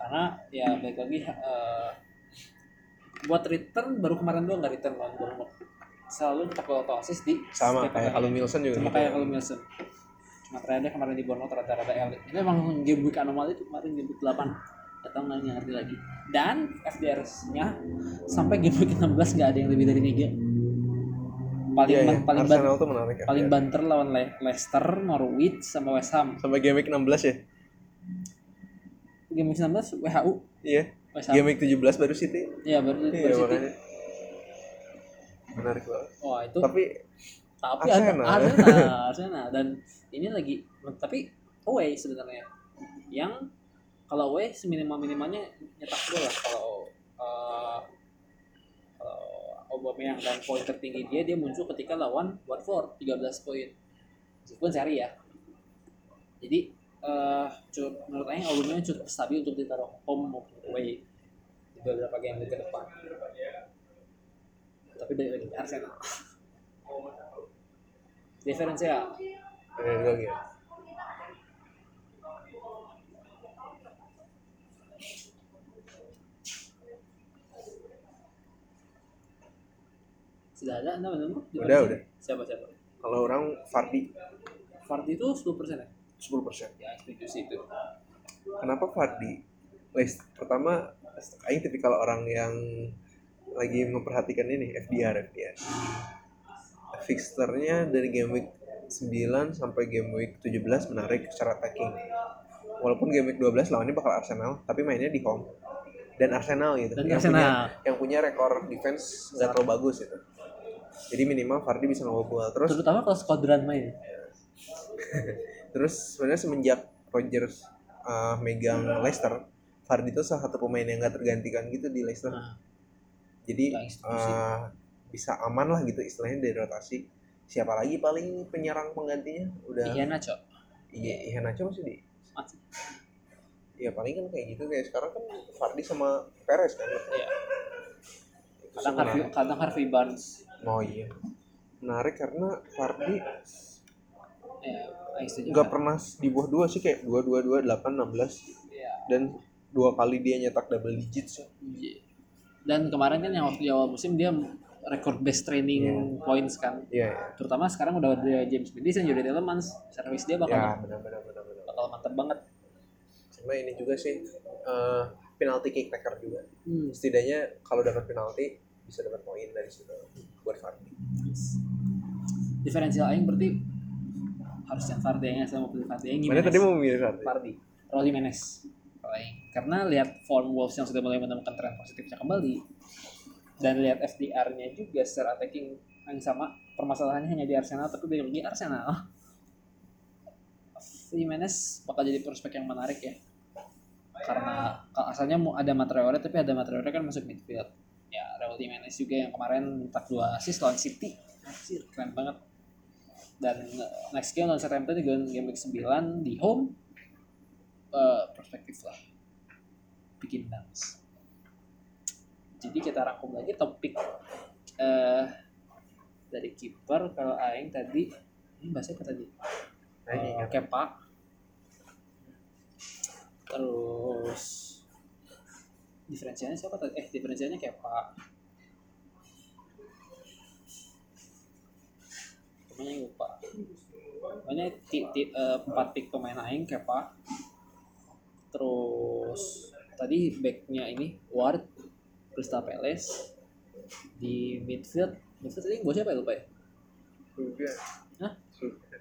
Karena ya balik lagi eh, buat return baru kemarin doang nggak return lawan Bournemouth. Selalu cetak gol atau assist di Sama kayak kalau. Nielsen juga cuma gitu. kayak kalau Wilson. Cuma terakhir kemarin di Bournemouth rada-rada elit. Ini emang game week anomali itu kemarin game week 8 atau nggak ngerti lagi dan FDRS nya sampai game week 16 nggak ada yang lebih dari 3 paling ban- iya. paling ban- Arsenal tuh menarik ya. paling banter lawan Le- Leicester, Norwich sama West Ham. Sampai game week 16 ya. Game week 19 WHU Iya. West Ham. Game week 17 baru City. Iya baru Iya baru City. makanya. Menarik banget. Wah itu Tapi tapi Arsenal. ada Arsenal, Arsenal dan ini lagi tapi away sebenarnya. Yang kalau away seminimal minimalnya nyetak gol lah kalau eh, kalau Aubameyang dan poin tertinggi dia dia muncul ketika lawan Watford 13 poin. Meskipun seri ya. Jadi eh cukup menurut saya Aubameyang cukup stabil untuk ditaruh home maupun away di beberapa game ke depan. Tapi balik lagi Arsenal. Diferensial. ada dua game. Sudah ada anda menemu? Udah, udah. Siapa siapa? Kalau orang Fardi Fardi itu 10% ya? 10%. Ya, setuju sih itu. Kenapa Fardi? Leicester pertama Aing tipikal orang yang lagi memperhatikan ini FDR FDR. Fixternya dari game week 9 sampai game week 17 menarik secara attacking. Walaupun game week 12 lawannya bakal Arsenal, tapi mainnya di home. Dan Arsenal gitu. Dan yang Arsenal. punya yang punya rekor defense nggak terlalu bagus gitu. Jadi minimal Fardi bisa ngobol terus Terutama kalau squadron main. Terus sebenarnya semenjak Rodgers uh, megang Leicester, Vardy itu salah satu pemain yang nggak tergantikan gitu di Leicester. Nah, Jadi uh, bisa aman lah gitu istilahnya dari rotasi. Siapa lagi paling penyerang penggantinya? Udah Iya Nacho. Iya, Iheanacho masih di. Mati. Ya paling kan kayak gitu kayak sekarang kan Vardy sama Perez kan. Iya. Kadang Harvey, kadang Harvey Barnes. Oh iya. Menarik karena Ya, Aing setuju. nggak pernah di bawah dua sih kayak dua dua dua delapan enam belas Iya. dan dua kali dia nyetak double digits ya. Iya. Dan kemarin kan yang waktu di awal musim dia record best training points kan. Iya, iya. Terutama sekarang udah ada James Madison, Jordan Telemans, service dia bakal Ya, benar benar benar benar. bakal mantep banget. Sama ini juga sih eh, penalti kick taker juga. Hmm. Setidaknya kalau dapat penalti bisa dapat poin dari situ buat. Diferensial aing berarti harus yang Fardi yang sama pilih Fardi yang Mana tadi mau memilih Vardy? Fardi. Raul Jimenez. Kalau Aing. Karena lihat form Wolves yang sudah mulai menemukan tren positifnya kembali dan lihat FDR-nya juga secara attacking yang sama permasalahannya hanya di Arsenal tapi balik lagi Arsenal. Jimenez bakal jadi prospek yang menarik ya karena kalau asalnya mau ada Matraore tapi ada Matraore kan masuk midfield ya Raul Jimenez juga yang kemarin tak dua assist lawan City. Anjir, keren banget. Dan eh, next game lawan Southampton juga game week 9 di home eh, perspektif lah. Bikin dance. Jadi kita rangkum lagi topik eh dari kiper. Kalau Aing tadi ini bahasanya apa tadi? Aing Eh, ingat. Kepa terus diferensialnya siapa tadi? Eh diferensialnya Kepa pokoknya yang lupa. Pokoknya ti, ti, eh, empat pick pemain aing Kepa terus tadi backnya ini Ward Crystal Palace di midfield. Midfield tadi gue siapa ya? Lupa ya? Juga. Hah? Juga.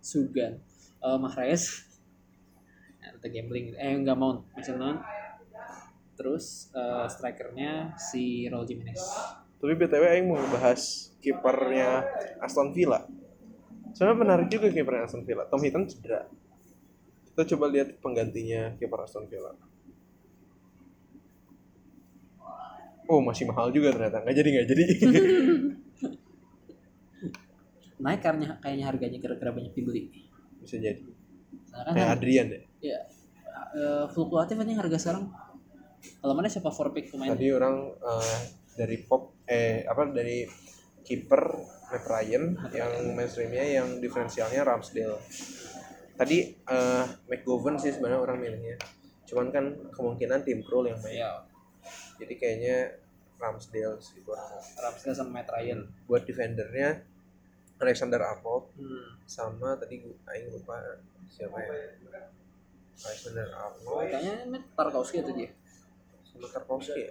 Sugan uh, Mahrez. Atau gambling. Eh nggak mau. Mount terus eh, strikernya si Raul Jimenez Tapi BTW Aing mau bahas kipernya Aston Villa. Sebenarnya menarik juga kipernya Aston Villa. Tom Hinton cedera. Kita coba lihat penggantinya kiper Aston Villa. oh masih mahal juga ternyata nggak jadi nggak jadi naik karena kayaknya harganya kira-kira banyak dibeli bisa jadi Soalnya kan kayak Adrian ya ya eh, fluktuatif aja harga sekarang kalau mana siapa? For pick pemain tadi orang eh, dari pop eh apa dari kiper Matt Ryan yang mainstreamnya yang diferensialnya Ramsdale. Tadi eh McGovern sih sebenarnya orang milihnya. Cuman kan kemungkinan tim Krul yang main. Ya jadi kayaknya Ramsdale sih buat Ramsdale sama Matt Ryan. buat defendernya Alexander Arnold hmm. sama tadi gue aing lupa siapa ya. Alexander Arnold. Kayaknya Matt Tarkowski atau dia Tarkowski ya?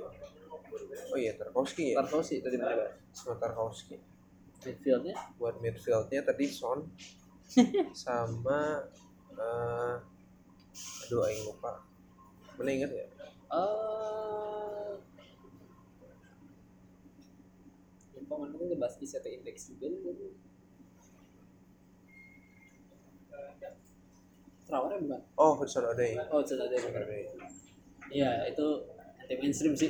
oh iya Tarkowski ya Tarkowski tadi mana sama Tarkowski midfieldnya buat midfieldnya tadi Son sama eh aduh aing lupa mana inget ya eh lupa mana tuh bahas ICT index juga dulu. Traoré bukan? oh Hudson Odoi Oh, Hudson. Odoi. Iya, itu anti mainstream sih,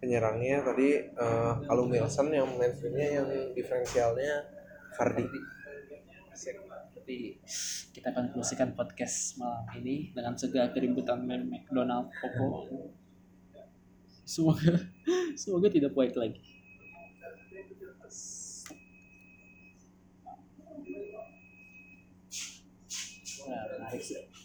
penyerangnya tadi eh Callum Wilson yang mainstreamnya yang diferensialnya Vardy Sip. Tapi kita akan konklusikan podcast malam ini dengan segala keributan McDonald Poco. Semoga semoga tidak puas lagi. Nah, menarik sih.